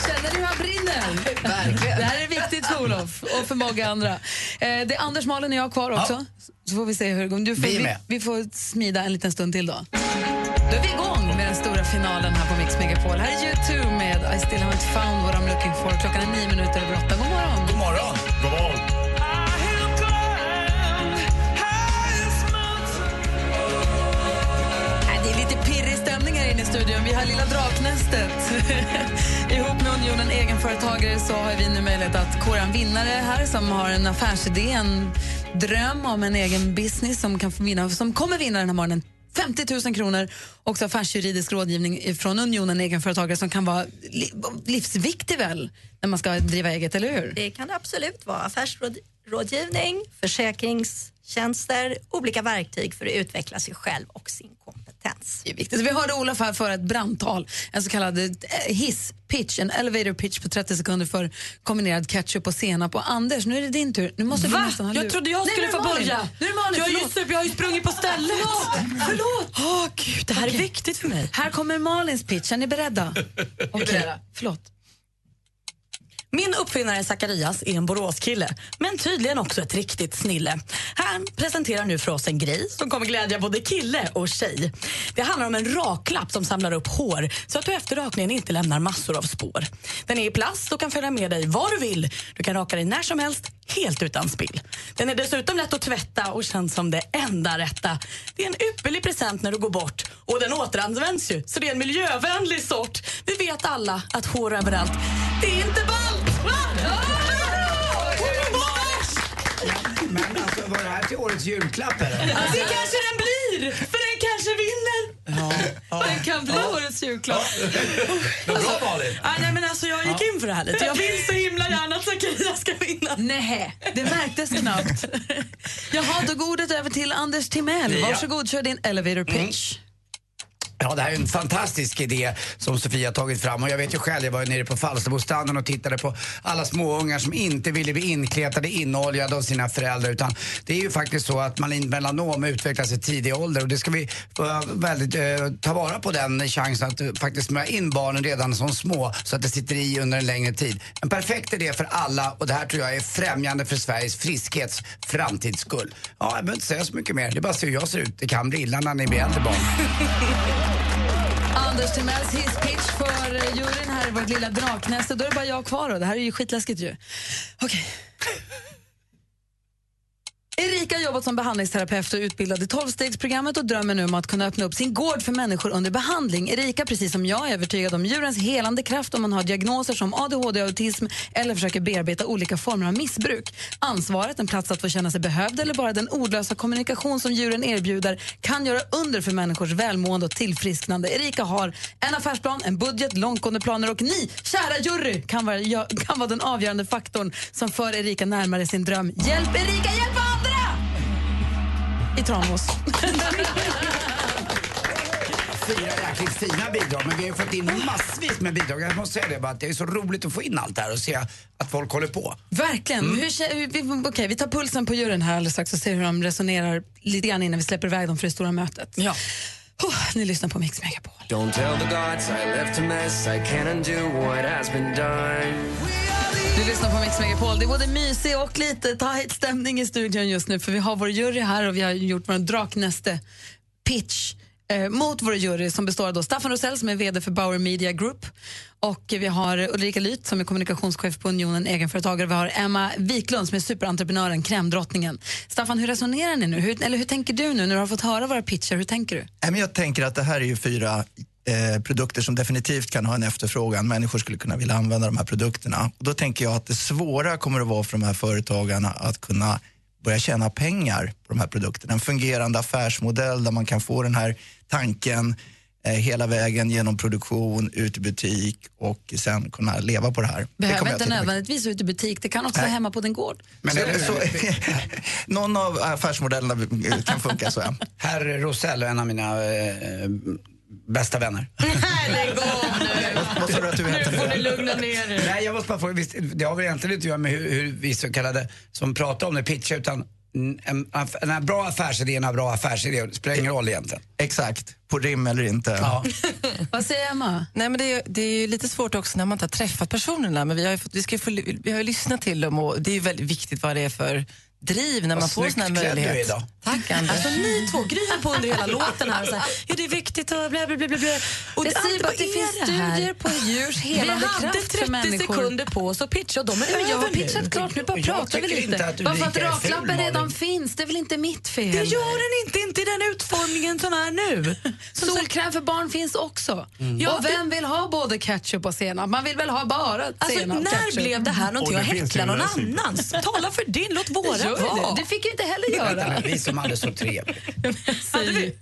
S2: Känner du hur han brinner?
S22: Verkligen.
S2: Det här är viktigt för Olof och för många andra. Eh, det är Anders, Malin och jag kvar också. Så får vi se hur det går. Du får,
S3: Vi
S2: vi,
S3: med.
S2: vi får smida en liten stund till då. Då är vi igång med den stora finalen här på Mix Megapol. Här är U2 med I still haven't found what I'm looking for. Klockan är nio minuter över åtta. God morgon!
S3: God
S2: Draknästet. Ihop med Unionen Egenföretagare så har vi nu möjlighet att kora en vinnare här som har en affärsidé, en dröm om en egen business som, kan vinna, som kommer vinna den här morgonen 50 000 kronor. Också affärsjuridisk rådgivning från Unionen Egenföretagare som kan vara li- livsviktig väl när man ska driva eget, eller hur?
S21: Det kan det absolut vara. Affärsrådgivning, försäkringstjänster, olika verktyg för att utveckla sig själv och sin kompetens.
S2: Det är viktigt. Vi hörde Olof här för ett brandtal, en så kallad eh, hiss pitch, en elevator pitch på 30 sekunder för kombinerad ketchup och senap. Och Anders, nu är det din tur. Nu måste
S4: Va?
S2: du
S4: Jag trodde jag
S2: Nej,
S4: skulle
S2: är
S4: få börja.
S2: Nu är det Malin,
S4: Jag, är ju
S2: förlåt.
S4: super, jag har ju sprungit på stället.
S2: Förlåt! förlåt.
S4: Åh, gud, det här är
S2: Okej.
S4: viktigt för mig.
S2: Här kommer Malins pitch. Är ni beredda? Okej, förlåt.
S4: Min uppfinnare Zacharias är en Boråskille, men tydligen också ett riktigt snille. Han presenterar nu för oss en grej som kommer glädja både kille och tjej. Det handlar om en raklapp som samlar upp hår så att du efter rakningen inte lämnar massor av spår. Den är i plast och kan följa med dig var du vill. Du kan raka dig när som helst, helt utan spill. Den är dessutom lätt att tvätta och känns som det enda rätta. Det är en ypperlig present när du går bort och den återanvänds ju, så det är en miljövänlig sort. Vi vet alla att hår överallt, det är inte ballt!
S3: Men alltså, var det här till årets julklapp eller?
S4: Det kanske den blir, för den kanske vinner.
S2: Den kan bli årets julklapp.
S3: Bra Malin.
S4: Ah, nej, men alltså, jag gick in för det här lite. Jag vill så himla gärna att Zacharias ska vinna.
S2: Nej, det märktes knappt. Jaha, då går ordet över till Anders Timell.
S3: Ja.
S2: Varsågod, kör din elevator pitch.
S3: Ja, det här är en fantastisk idé som Sofia har tagit fram. Och jag vet ju själv, jag var ju nere på Falsterbostranden och tittade på alla småungar som inte ville bli inkletade, inoljade av sina föräldrar. Utan det är ju faktiskt så att malignt melanom utvecklas i tidig ålder och det ska vi eh, väldigt, eh, ta vara på den chansen att eh, faktiskt smörja in barnen redan som små så att det sitter i under en längre tid. En perfekt idé för alla och det här tror jag är främjande för Sveriges friskhets framtidsskull. Ja, jag behöver inte säga så mycket mer. Det är bara att se hur jag ser ut. Det kan bli illa när ni blir äldre barn.
S2: Anders Timells hisspitch för juryn här i vårt lilla draknäste. Då är det bara jag kvar då. Det här är ju skitläskigt ju. Okej. Erika har jobbat som behandlingsterapeut och utbildad i tolvstegsprogrammet och drömmer nu om att kunna öppna upp sin gård för människor under behandling. Erika, precis som jag, är övertygad om djurens helande kraft om man har diagnoser som ADHD, autism eller försöker bearbeta olika former av missbruk. Ansvaret, en plats att få känna sig behövd eller bara den ordlösa kommunikation som djuren erbjuder kan göra under för människors välmående och tillfrisknande. Erika har en affärsplan, en budget, långtgående planer och ni, kära jury, kan vara, kan vara den avgörande faktorn som för Erika närmare sin dröm. Hjälp Erika, hjälp oss! I Tranås.
S3: Fyra jäkligt fina bidrag, men vi har ju fått in massvis med bidrag. Jag måste säga det bara att det är så roligt att få in allt det här och se att folk håller på.
S2: Verkligen.
S3: Mm.
S2: Hur, vi, okej, vi tar pulsen på juryn här alldeles strax och ser hur de resonerar lite grann innan vi släpper iväg dem för det stora mötet. Ja. ni lyssnar på Mix Megapol.
S5: Don't tell the gods I left a mess. I can't undo what has been done.
S2: Du lyssnar på Mix Megapol. Det är både mysig och lite tight stämning i studion just nu för vi har vår jury här och vi har gjort vår draknäste pitch eh, mot vår jury som består av då Staffan Rosell som är VD för Bauer Media Group och vi har Ulrika Lyth som är kommunikationschef på Unionen egenföretagare. Vi har Emma Wiklund som är superentreprenören, krämdrottningen. Staffan, hur resonerar ni nu? Hur, eller hur tänker du nu när du har fått höra våra pitcher? Hur tänker du?
S20: Jag tänker att det här är ju fyra eh, produkter som definitivt kan ha en efterfrågan. Människor skulle kunna vilja använda de här produkterna. Och då tänker jag att det svåra kommer att vara för de här företagarna att kunna börja tjäna pengar på de här produkterna. En fungerande affärsmodell där man kan få den här tanken eh, hela vägen genom produktion, ut i butik och sen kunna leva på det här. det
S2: Behöver
S20: jag
S2: inte nödvändigtvis ut i butik, det kan också vara hemma på din gård.
S20: men
S3: Så-
S20: det, så, någon av affärsmodellerna kan funka så. Ja.
S3: Herr Rosell en av mina eh, bästa vänner.
S4: Lägg av nu!
S20: Vad sa du att du hette
S4: Nu får ni
S20: nu?
S4: lugna ner er.
S3: Nej, jag måste bara få, visst, det har väl egentligen inte att göra med hur, hur vi så kallade som pratar om det pitchar utan en, en, en bra affärsidé är en bra affärsidé. Det spelar ingen roll egentligen.
S20: Exakt, på rim eller inte.
S3: Ja.
S2: Vad säger Emma?
S22: Nej, men det, är, det är lite svårt också när man inte har träffat personerna. Men vi har ju, fått, vi ska få, vi har ju lyssnat till dem och det är ju väldigt viktigt vad det är för driv när man får sån här
S3: klädd du är
S22: möjlighet.
S3: idag.
S22: Tack Anders.
S4: Alltså ni två gryr på under hela låten här och så här, ja det är viktigt och bla bla bla bla. Och
S2: Jag säger bara att det finns studier på djurs
S4: Vi
S2: helande
S4: hade
S2: kraft för
S4: 30
S2: människor.
S4: sekunder på oss att pitcha och de är
S2: Ja, men jag har
S4: över
S2: pitchat klart, nu bara pratar vi lite. Bara för att raklappen redan finns, det är väl inte mitt fel?
S4: Det gör den inte, inte i den utformningen som är nu.
S2: Solkräm för barn finns också.
S4: Ja,
S2: och vem vill ha både ketchup och senap? Man vill väl ha bara
S4: Alltså,
S2: senap
S4: när
S2: ketchup.
S4: blev det här någonting
S17: Och
S4: att
S17: det
S4: häckla någon annans? Tala för din, låt våra
S2: Gör det? det fick jag inte heller
S3: Vänta
S2: göra.
S3: nu, vi som hade så trevligt.
S2: säger vi.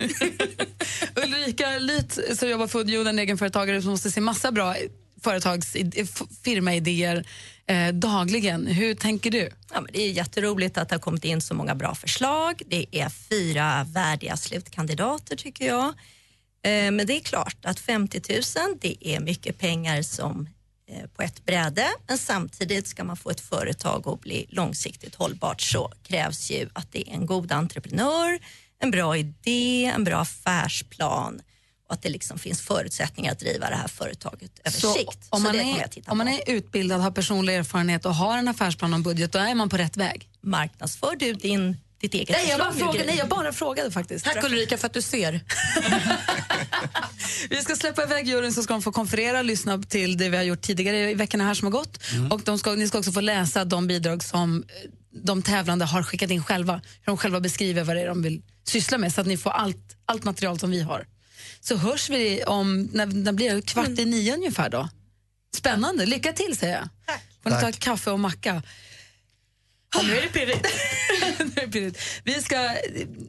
S2: Ulrika Lyth som jobbar för Unionen, egenföretagare som måste se massa bra företags firmaidéer eh, dagligen. Hur tänker du?
S21: Ja, men det är jätteroligt att det har kommit in så många bra förslag. Det är fyra värdiga slutkandidater tycker jag. Eh, Men det är klart att 50 000 det är mycket pengar som på ett bräde men samtidigt ska man få ett företag att bli långsiktigt hållbart så krävs ju att det är en god entreprenör, en bra idé, en bra affärsplan och att det liksom finns förutsättningar att driva det här företaget över
S2: Så
S21: sikt.
S2: om,
S21: så
S2: man är, om man är utbildad, har personlig erfarenhet och har en affärsplan och budget, då är man på rätt väg.
S21: Marknadsför du din, ditt eget
S2: Nej, jag bara, frågade, nej, jag bara frågade faktiskt.
S4: Tack Ulrika för att du ser.
S2: Vi ska släppa iväg juryn så ska de få konferera och lyssna till det vi har gjort tidigare i veckorna här som har gått. Och de ska, ni ska också få läsa de bidrag som eh, de tävlande har skickat in själva. Hur de själva beskriver vad det är de vill syssla med så att ni får allt, allt material som vi har. Så hörs vi om, när, när blir det? kvart i nio ungefär då? Spännande, lycka till säger jag. Får ni ta
S20: Tack.
S2: kaffe och macka.
S4: Nu är det pirrigt.
S2: Nu är det pirrigt. vi ska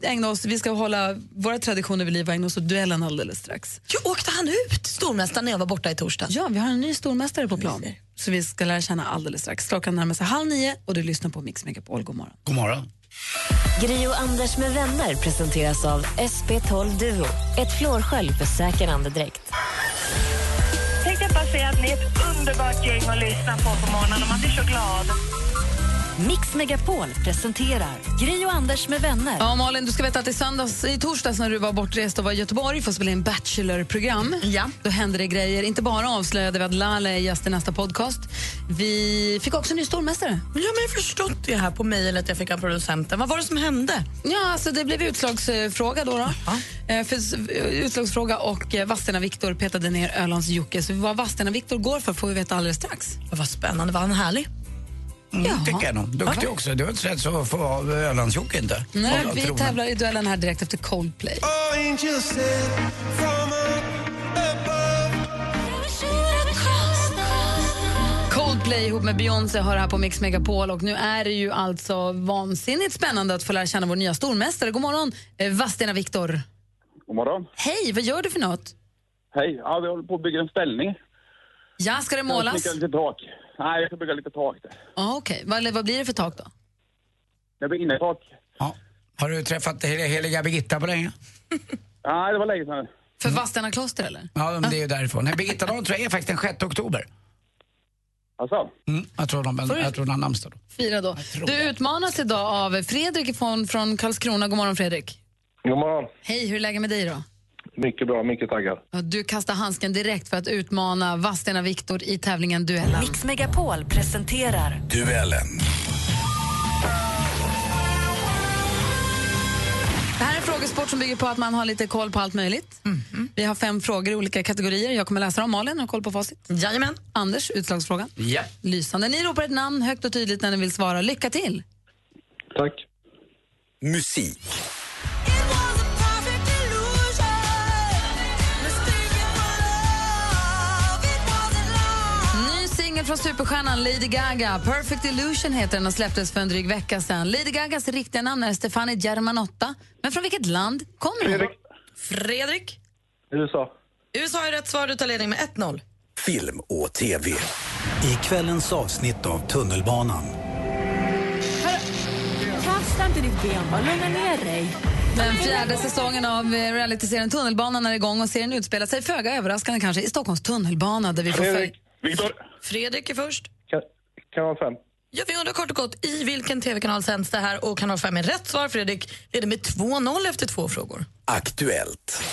S2: ägna oss, vi ska hålla våra traditioner vid liv och ägna oss åt duellen alldeles strax.
S4: Jo, åkte han ut, stormästaren, när jag var borta i torsdags?
S2: Ja, vi har en ny stormästare på plan. Så vi ska lära känna alldeles strax. Klockan närmar sig halv nio och du lyssnar på Mix Megapol. God morgon.
S3: God morgon.
S1: Gri och Anders med vänner presenteras av SP12 Duo. Ett flårskölj för säker andedräkt.
S18: Tänkte jag bara säga att ni är ett underbart gäng att lyssna på på morgonen och man blir så glad.
S1: Mix Megapol presenterar Gri och Anders med vänner.
S2: Ja, Malin, du ska veta att i, söndags, i torsdags när du var bortrest och var i Göteborg för att spela in Bachelor-program,
S4: Ja.
S2: då hände det grejer. Inte bara avslöjade vi att Lale är gäst i nästa podcast. Vi fick också en ny stormästare.
S4: Ja, men jag har förstått det här på mejlet jag fick av producenten. Vad var det som hände?
S2: Ja, alltså det blev utslagsfråga då. då. Eh, För, s- utslagsfråga och eh, Vadstena Viktor petade ner Ölands Jocke. Så vad Vadstena Viktor går för får vi veta alldeles strax.
S4: Vad spännande, var han härlig?
S3: Mm, tycker jag nog. Duktig också. Du var inte så så att få av Ölandsjocke inte.
S2: Nej, vi
S3: tronen.
S2: tävlar i duellen här direkt efter Coldplay. Coldplay ihop med Beyoncé har det här på Mix Megapol och nu är det ju alltså vansinnigt spännande att få lära känna vår nya stormästare. God morgon, eh, Vadstena Viktor.
S23: God morgon.
S2: Hej, vad gör du för något?
S23: Hej. Ja, vi håller på att bygga en ställning.
S2: Ja, ska det
S23: Jag
S2: målas?
S23: ska bygga lite tak. Nej, jag ska bygga lite tak där.
S2: Ja, okej. Vad, vad blir det för tak då?
S23: Det blir innertak.
S3: Har du träffat hel- heliga Birgitta på länge?
S23: Nej, det var länge sedan.
S2: För Vadstena kloster eller?
S3: Ja, men det är ju därifrån. Nej, Birgitta dagen tror jag är faktiskt den 6 oktober.
S23: Alltså?
S3: Mm, jag tror de, jag tror de har namnsdag då.
S2: Fira då. Du
S3: det.
S2: utmanas idag av Fredrik från, från Karlskrona. God morgon Fredrik.
S24: God morgon.
S2: Hej, hur är läget med dig då?
S24: Mycket bra, mycket taggad.
S2: Ja, Du kastar handsken direkt för att utmana Vadstena Viktor i tävlingen Duellen.
S1: Mix Megapol presenterar
S13: Duellen.
S2: Det här är en frågesport som bygger på att man har lite koll på allt möjligt. Vi har fem frågor i olika kategorier. Jag kommer läsa dem. Malin har koll på facit.
S4: Jajamän.
S2: Anders, utslagsfrågan.
S3: Ja.
S2: Lysande. Ni ropar ett namn högt och tydligt när ni vill svara. Lycka till!
S24: Tack.
S13: Musik.
S2: Från superstjärnan Lady Gaga. Perfect Illusion heter den och släpptes för en dryg vecka sedan. Lady Gagas riktiga namn är Stefani Germanotta. Men från vilket land kommer hon?
S24: Fredrik.
S4: Fredrik.
S24: USA.
S4: USA är rätt svar. Du tar ledning med 1-0.
S13: Film och TV. I kvällens avsnitt av Tunnelbanan
S1: Kasta inte ditt ben, bara lugna ner dig.
S2: Den fjärde säsongen av eh, realityserien Tunnelbanan är igång och serien utspelar sig föga överraskande kanske i Stockholms tunnelbana där vi får följa...
S24: Fredrik. Viktor.
S4: Fredrik är först.
S24: Kan, kanal 5.
S4: Ja, vi undrar kort och gott i vilken tv-kanal sänds det här och kanal 5 är rätt svar. Fredrik leder med 2-0 efter två frågor.
S13: Aktuellt.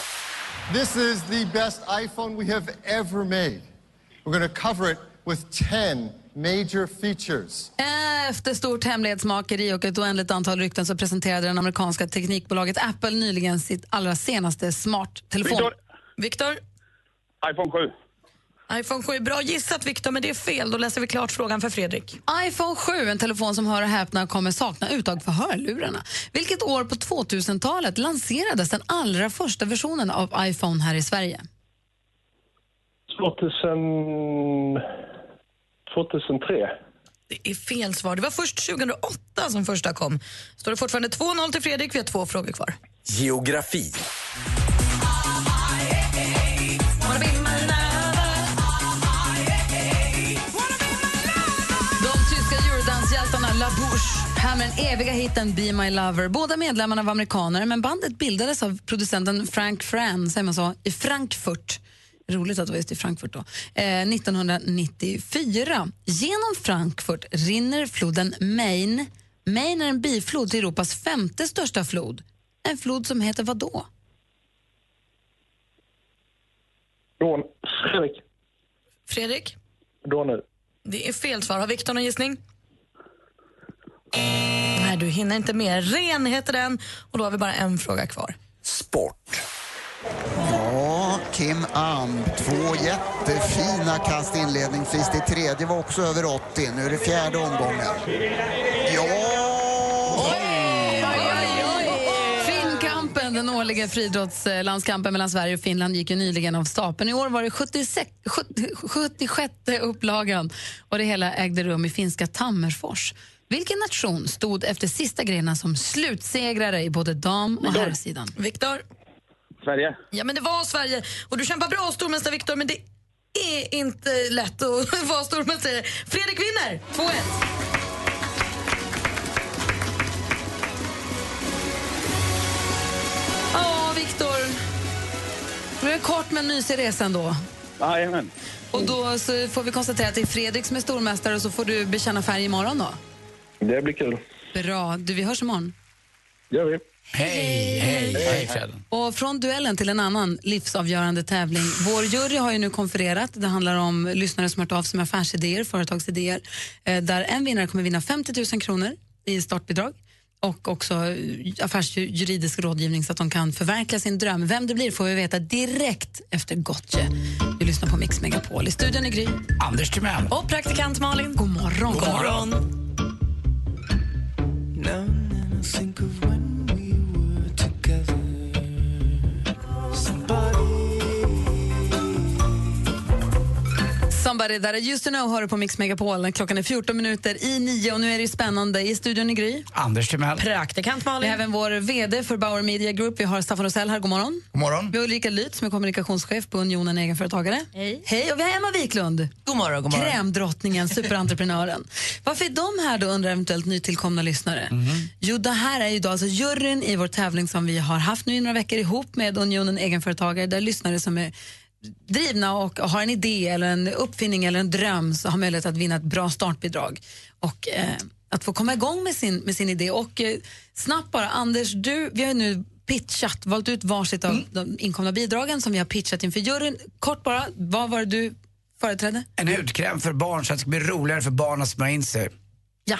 S25: This is the best iPhone we have ever made. We're going to cover it with 10 major features.
S2: Efter stort hemlighetsmakeri och ett oändligt antal rykten så presenterade det amerikanska teknikbolaget Apple nyligen sitt allra senaste smarttelefon.
S24: Viktor.
S4: Viktor,
S23: iPhone 7.
S4: iPhone 7. Bra gissat, Viktor, men det är fel. Då läser vi klart frågan för Fredrik.
S2: iPhone 7, en telefon som hör och häpna kommer sakna uttag för hörlurarna. Vilket år på 2000-talet lanserades den allra första versionen av iPhone här i Sverige?
S24: 2000... 2003.
S4: Det är fel svar. Det var först 2008 som första kom. Står det fortfarande 2-0 till Fredrik. Vi har två frågor kvar.
S13: Geografi.
S2: Med den eviga hitten Be My Lover. Båda medlemmarna var amerikaner, men bandet bildades av producenten Frank Fran, säger man så, i Frankfurt. Roligt att det var just i Frankfurt då. Eh, 1994. Genom Frankfurt rinner floden Main. Main är en biflod till Europas femte största flod. En flod som heter vad då?
S24: Fredrik.
S4: Fredrik,
S24: Då nu.
S4: det är fel svar. Har Viktor någon gissning? Nej, du hinner inte med. Ren heter den. Och då har vi bara en fråga kvar.
S13: Sport.
S26: Ja, Kim Am. Två jättefina kast inledningsvis. Det tredje var också över 80. Nu är det fjärde omgången. Ja!
S2: Den årliga friidrottslandskampen mellan Sverige och Finland gick ju nyligen av stapeln. I år var det 76, 70, 76 upplagan och det hela ägde rum i finska Tammerfors. Vilken nation stod efter sista grenen som slutsegrare i både dam och herrsidan?
S4: Viktor?
S23: Sverige.
S4: Ja, men det var Sverige. Och du kämpar bra, stormästare Viktor, men det är inte lätt att vara stormästare. Fredrik vinner! 2-1.
S2: Ja, Viktor. Det var en kort men mysig resa ändå.
S23: Jajamän.
S2: Och då så får vi konstatera att det är Fredrik som är stormästare och så får du bekänna färg imorgon då.
S24: Det blir kul.
S2: Bra. Du, vi hörs imorgon.
S24: gör vi.
S3: Hej, hej, hej Fredden.
S2: Och från duellen till en annan livsavgörande tävling. Vår jury har ju nu konfererat. Det handlar om lyssnare som har hört av sig med affärsidéer, företagsidéer. Eh, där en vinnare kommer vinna 50 000 kronor i startbidrag och också eh, affärsjuridisk rådgivning så att de kan förverkliga sin dröm. Vem det blir får vi veta direkt efter Gotye. Vi lyssnar på Mix Megapol. I studion är Gry.
S3: Anders Timell.
S4: Och praktikant Malin.
S2: God morgon.
S3: God morgon.
S5: Now and then I think of when we were together.
S2: Somebody. That I used to know hör du på Mix Megapol. Klockan är 14 minuter i nio och nu är det ju spännande. I studion i Gry.
S3: Anders Timell.
S4: Praktikant
S2: Vi
S4: Malin.
S2: har även vår VD för Bauer Media Group. Vi har Staffan Rosell här. God morgon.
S20: God morgon.
S2: Vi har Ulrika Lyth som är kommunikationschef på Unionen Egenföretagare.
S21: Hej.
S2: Hej. Och vi har Emma Wiklund.
S22: God morgon, god morgon.
S2: Krämdrottningen, superentreprenören. Varför är de här då, undrar eventuellt nytillkomna lyssnare? Jo, det här är ju då alltså juryn i vår tävling som vi har haft nu i några veckor ihop med Unionen Egenföretagare, där lyssnare som är drivna och har en idé eller en uppfinning eller en dröm så har möjlighet att vinna ett bra startbidrag och eh, att få komma igång med sin, med sin idé. Och eh, snabbt bara, Anders, du, vi har nu pitchat, valt ut varsitt av de inkomna bidragen som vi har pitchat inför juryn. Kort bara, vad var det du företrädde?
S3: En hudkräm för barn så att det ska bli roligare för barn att smörja in sig.
S2: Ja,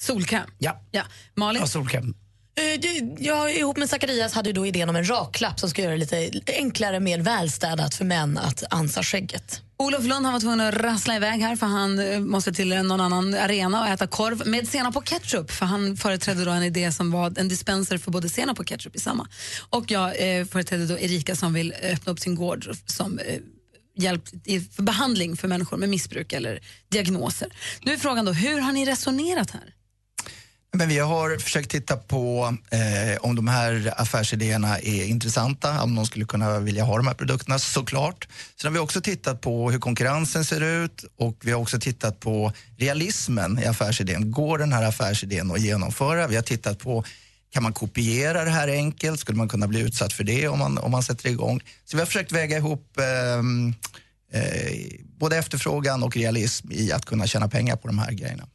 S2: solkräm.
S3: Ja,
S2: Ja. Malin?
S3: ja solkräm.
S4: Eh, jag ihop med Zacharias hade ju då idén om en raklapp som ska göra det lite enklare, mer välstädat för män att ansa skägget.
S2: Olof Lund han var tvungen att rassla iväg här för han eh, måste till någon annan arena och äta korv med senap och ketchup för han företrädde då en idé som var en dispenser för både senap och ketchup i samma. Och jag eh, företrädde då Erika som vill eh, öppna upp sin gård som eh, hjälp i, för behandling för människor med missbruk eller diagnoser. Nu är frågan då, hur har ni resonerat här?
S20: Men vi har försökt titta på eh, om de här affärsidéerna är intressanta, om någon skulle kunna vilja ha de här produkterna, såklart. Sen har vi också tittat på hur konkurrensen ser ut och vi har också tittat på realismen i affärsidén. Går den här affärsidén att genomföra? Vi har tittat på kan man kopiera det här enkelt? Skulle man kunna bli utsatt för det om man, om man sätter igång? Så vi har försökt väga ihop eh, eh, både efterfrågan och realism i att kunna tjäna pengar på de här grejerna.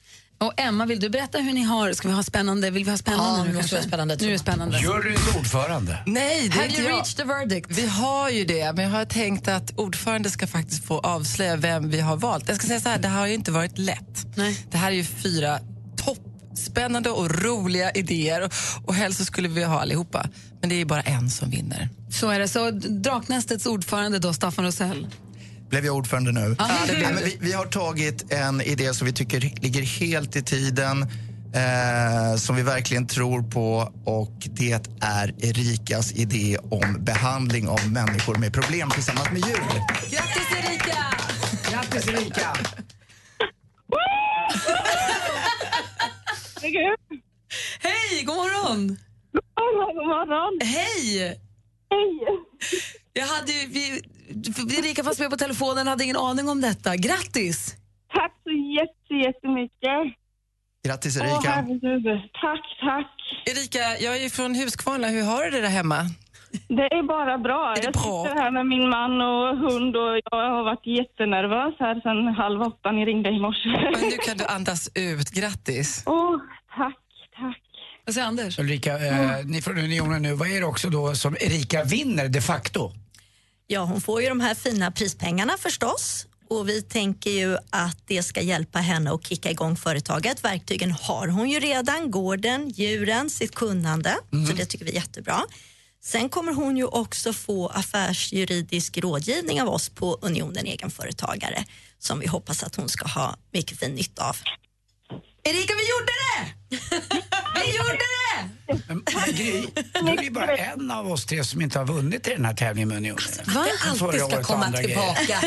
S2: Och Emma, vill du berätta hur ni har, ska vi ha spännande, vill vi ha spännande
S4: Ja,
S2: nu
S4: måste vi ha spännande,
S2: Nu är det spännande.
S3: Juryns ordförande.
S22: Nej, det är
S2: Have
S22: inte
S2: you
S22: jag.
S2: reached the verdict?
S22: Vi har ju det, men jag har tänkt att ordförande ska faktiskt få avslöja vem vi har valt. Jag ska säga så här, det har ju inte varit lätt.
S2: Nej.
S22: Det här är ju fyra toppspännande och roliga idéer och, och helst så skulle vi ha allihopa. Men det är ju bara en som vinner.
S2: Så är det. Så Draknästets ordförande då, Staffan Rosell.
S20: Blev jag ordförande nu?
S2: Ja, det blev
S20: Nej, vi, vi har tagit en idé som vi tycker ligger helt i tiden, eh, som vi verkligen tror på och det är Erikas idé om behandling av människor med problem tillsammans med djur.
S2: Grattis Erika!
S3: Grattis Erika!
S2: Hej, god morgon!
S18: God morgon.
S2: Hej!
S18: Hej.
S2: Jag hade ju, vi, Erika fanns med på telefonen hade ingen aning om detta. Grattis!
S18: Tack så jätte, jättemycket.
S20: Grattis
S18: Åh,
S20: Erika.
S18: herregud. Tack, tack.
S22: Erika, jag är ju från Huskvarna. Hur har du det där hemma?
S18: Det är bara bra.
S22: Är det
S18: jag
S22: bra?
S18: sitter här med min man och hund och jag har varit jättenervös här sedan halv åtta. Ni ringde i morse.
S22: Men nu kan du andas ut. Grattis.
S18: Åh, tack, tack.
S2: Vad säger Anders?
S3: Ulrika, eh, ni från Unionen nu, vad är det också då som Erika vinner de facto?
S21: Ja, hon får ju de här fina prispengarna förstås. Och vi tänker ju att det ska hjälpa henne att kicka igång företaget. Verktygen har hon ju redan, gården, djuren, sitt kunnande. Så det tycker vi är jättebra. Sen kommer hon ju också få affärsjuridisk rådgivning av oss på Unionen Egenföretagare som vi hoppas att hon ska ha mycket fin nytta av.
S2: Erika, vi gjorde det! vi gjorde det!
S3: Men Gry, du är ju bara en av oss tre som inte har vunnit i den här tävlingen med Unionen.
S2: Va?
S4: Det
S3: Förra
S4: alltid ska komma tillbaka.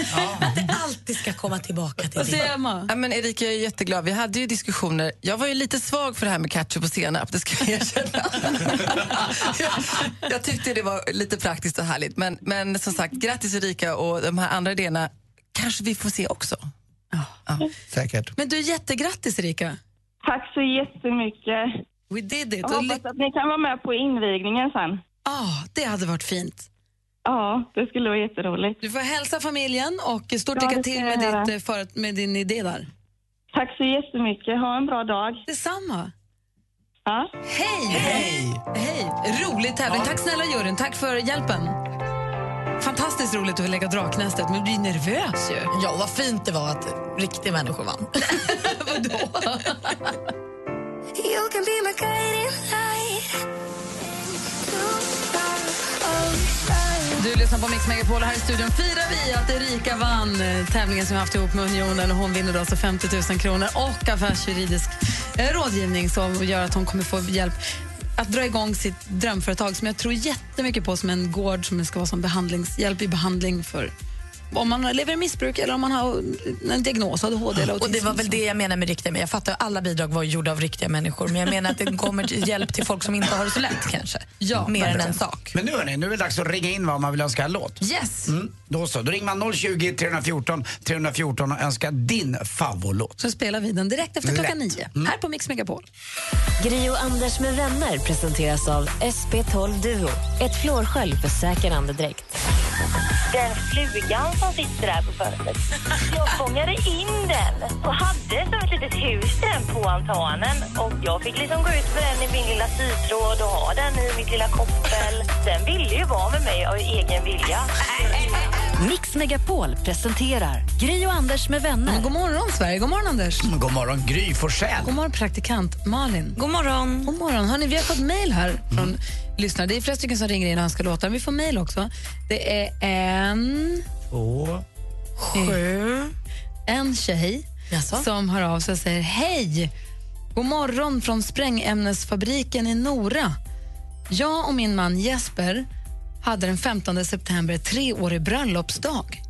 S4: Att det alltid ska komma tillbaka till det.
S2: Emma?
S22: Ja, men Erika, jag är jätteglad. Vi hade ju diskussioner. Jag var ju lite svag för det här med ketchup och senap, det ska jag erkänna. jag, jag tyckte det var lite praktiskt och härligt. Men, men som sagt, grattis Erika och de här andra idéerna kanske vi får se också.
S20: Säkert.
S2: Men du, jättegrattis Erika.
S18: Tack så jättemycket.
S2: We did it.
S18: Jag
S2: Och
S18: hoppas att ni kan vara med på invigningen sen.
S2: ah, det hade varit fint.
S18: Ja, det skulle vara jätteroligt.
S2: Du får hälsa familjen och stort
S18: Ja,
S2: lycka till med, ditt, eh, för, med din idé där.
S18: Tack så jättemycket. Ha en bra dag.
S2: Detsamma.
S18: Ja.
S2: Hej! Hej! Hej! Rolig tävling. Tack snälla juryn. Tack för hjälpen. Fantastiskt roligt att lägga Draknästet, men du blir nervös ju.
S4: Ja, vad fint det var att riktiga människor vann.
S2: Vadå?
S8: You can be my guiding light.
S2: Du lyssnar på Mix Megapol här i studion firar vi att Erika vann tävlingen som vi haft ihop med Unionen och hon vinner då alltså 50 000 kronor och affärsjuridisk rådgivning som gör att hon kommer få hjälp att dra igång sitt drömföretag som jag tror jättemycket på som en gård som ska vara som behandlingshjälp i behandling för om man lever i missbruk eller om man har en diagnos, ADHD eller
S4: Och det var väl det jag menade med riktiga, men jag fattar att alla bidrag var gjorda av riktiga människor, men jag menar att det kommer till hjälp till folk som inte har det så lätt kanske.
S2: Ja,
S4: Mer än en sak.
S3: Men nu hörni, nu är det dags att ringa in vad man vill önska en låt.
S2: Yes!
S3: Mm, då så, då ringer man 020 314 314 och önskar din favoritlåt.
S2: Så spelar vi den direkt efter klockan
S3: Lätt.
S2: nio, här på Mix Megapol.
S1: Gri och Anders med vänner presenteras av SP12 Duo. Ett flårskölj för säker andedräkt.
S18: Den flugan som sitter där på fönstret. Jag fångade in den och hade som ett litet hus den på altanen. Och jag fick liksom gå ut med den i min lilla sytråd och ha den i mitt lilla koppel. Den ville ju vara med mig av egen vilja.
S1: Mix Megapol presenterar Gri och Anders med vänner.
S2: God morgon, Sverige. God morgon, Anders.
S3: God morgon, Gry Forssell.
S2: God morgon, praktikant Malin.
S21: God morgon.
S2: God morgon. Hörrni, vi har fått mejl här från lyssnare. Det är flera stycken som ringer in och önskar låtar. Vi får mejl också. Det är en...
S3: Två.
S2: Sju. En tjej som hör av sig och säger Hej! God morgon från sprängämnesfabriken i Nora. Jag och min man Jesper hade den 15 september treårig bröllopsdag.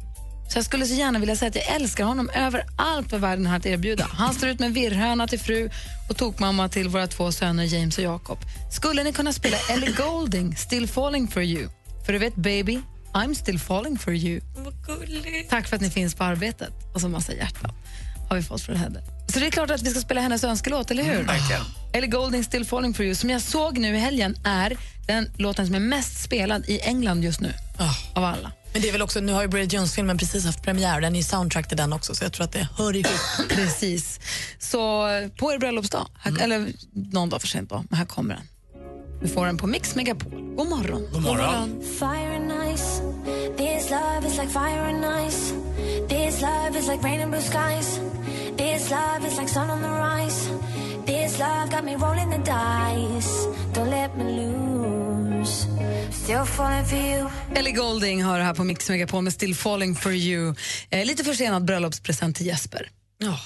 S2: Så jag skulle så gärna vilja säga att jag älskar honom över allt vad världen har att erbjuda. Han står ut med virrhöna till fru och tokmamma till våra två söner James och Jacob. Skulle ni kunna spela Ellie Goulding, Still falling for you? För du vet, baby, I'm still falling for you. Tack för att ni finns på arbetet. Och så massa hjärtan har vi fått från henne. Så det är klart att vi ska spela hennes önskelåt, eller hur?
S3: Mm, verkligen.
S2: Ellie Goulding, Still falling for you, som jag såg nu i helgen är den låten som är mest spelad i England just nu. Av alla.
S4: Men det är väl också, nu har ju Bridget Jones-filmen precis haft premiär, den är ju soundtrack till den också, så jag tror att det hör ihop.
S2: Precis. Så på er bröllopsdag, här, eller någon dag för sent då, men här kommer den. Du får den på Mix Megapol. God morgon.
S3: God morgon.
S8: Fire and ice. This love is like fire and ice. This love is like rain and blue skies. This love is like sun on the rise. This love got me rolling the dice. Don't let me lose. Still falling for you.
S2: Ellie Goulding har det här på Mix Megapol med Still falling for you. Eh, lite försenad bröllopspresent till Jesper. Ja.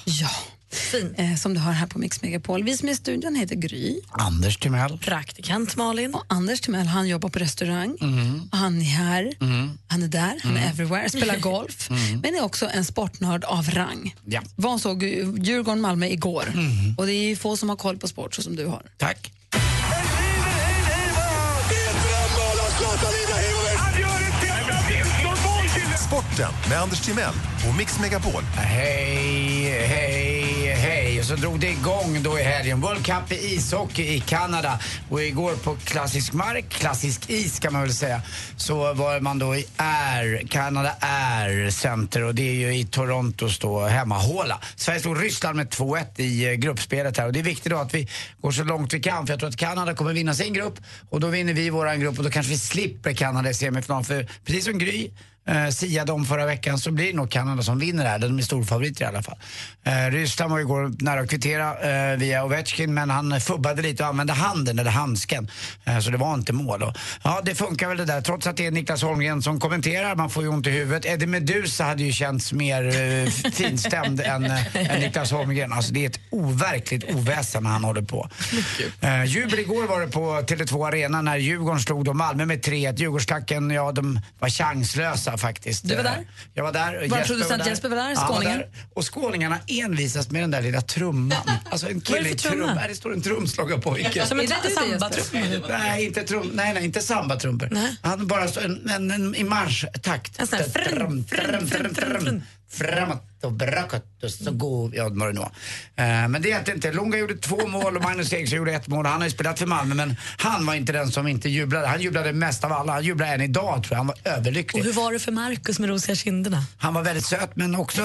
S2: Eh, som du har här på Mix Megapol. Vi som är i studion heter Gry.
S3: Anders Timell.
S4: Praktikant Malin.
S2: Och Anders Timell, han jobbar på restaurang.
S3: Mm.
S2: Han är här,
S3: Mm.
S2: han är där, han är
S3: Mm.
S2: everywhere, spelar golf.
S3: Mm.
S2: Men är också en sportnörd av rang.
S3: Ja.
S2: Var såg Djurgården-Malmö igår.
S3: Mm.
S2: Och det är ju få som har koll på sport så som du har.
S3: Tack.
S27: Sporten med Anders Timell och Mix Megapol.
S3: Hej, hej, så drog det igång då i helgen. World Cup i ishockey i Kanada. Och igår på klassisk mark, klassisk is kan man väl säga, så var man då i Air, Canada Air Center och det är ju i Torontos då hemmahåla. Sverige slog Ryssland med 2-1 i eh, gruppspelet här och det är viktigt då att vi går så långt vi kan för jag tror att Kanada kommer vinna sin grupp och då vinner vi våran grupp och då kanske vi slipper Kanada i semifinal för precis som Gry eh, siade om förra veckan så blir det nog Kanada som vinner här. De är storfavoriter i alla fall. Eh, Ryssland var ju igår nära att kvittera eh, via Ovechkin men han fubbade lite och använde handen eller handsken. Eh, så det var inte mål. Och, ja, det funkar väl det där. Trots att det är Niklas Holmgren som kommenterar. Man får ju ont i huvudet. Eddie Meduza hade ju känts mer eh, finstämd än, eh, än Niklas Holmgren. Alltså det är ett overkligt oväsen han håller på. Eh, jubel igår var det på Tele2 Arena när Djurgården slog då Malmö med 3-1. Djurgårdstacken, ja de var chanslösa faktiskt.
S2: Du var där?
S3: Eh, Jag var där.
S2: Vår producent Jesper var där,
S3: Ja,
S2: skåningen.
S3: där. Och skåningarna envisas med den där lilla trumman. Alltså en
S2: Vad är
S3: kille
S2: det
S3: i
S2: för trumma?
S3: trum. Nej, det står en trumslagarpojke.
S4: Som
S2: det du,
S4: sambatrupp.
S3: Nej, inte trum, nej, nej, inte sambatrumpor. Han bara står en, en, en, i marschtakt.
S4: En sån här
S3: Framåt och bakåt och så går... Ja, vad det nu. Eh, Men det hjälpte inte. Lunga gjorde två mål och Magnus Eriksson gjorde ett mål. Han har ju spelat för Malmö men han var inte den som inte jublade. Han jublade mest av alla. Han jublade än idag tror jag. Han var överlycklig.
S4: Och hur var det för Markus med rosiga kinderna?
S3: Han var väldigt söt men också,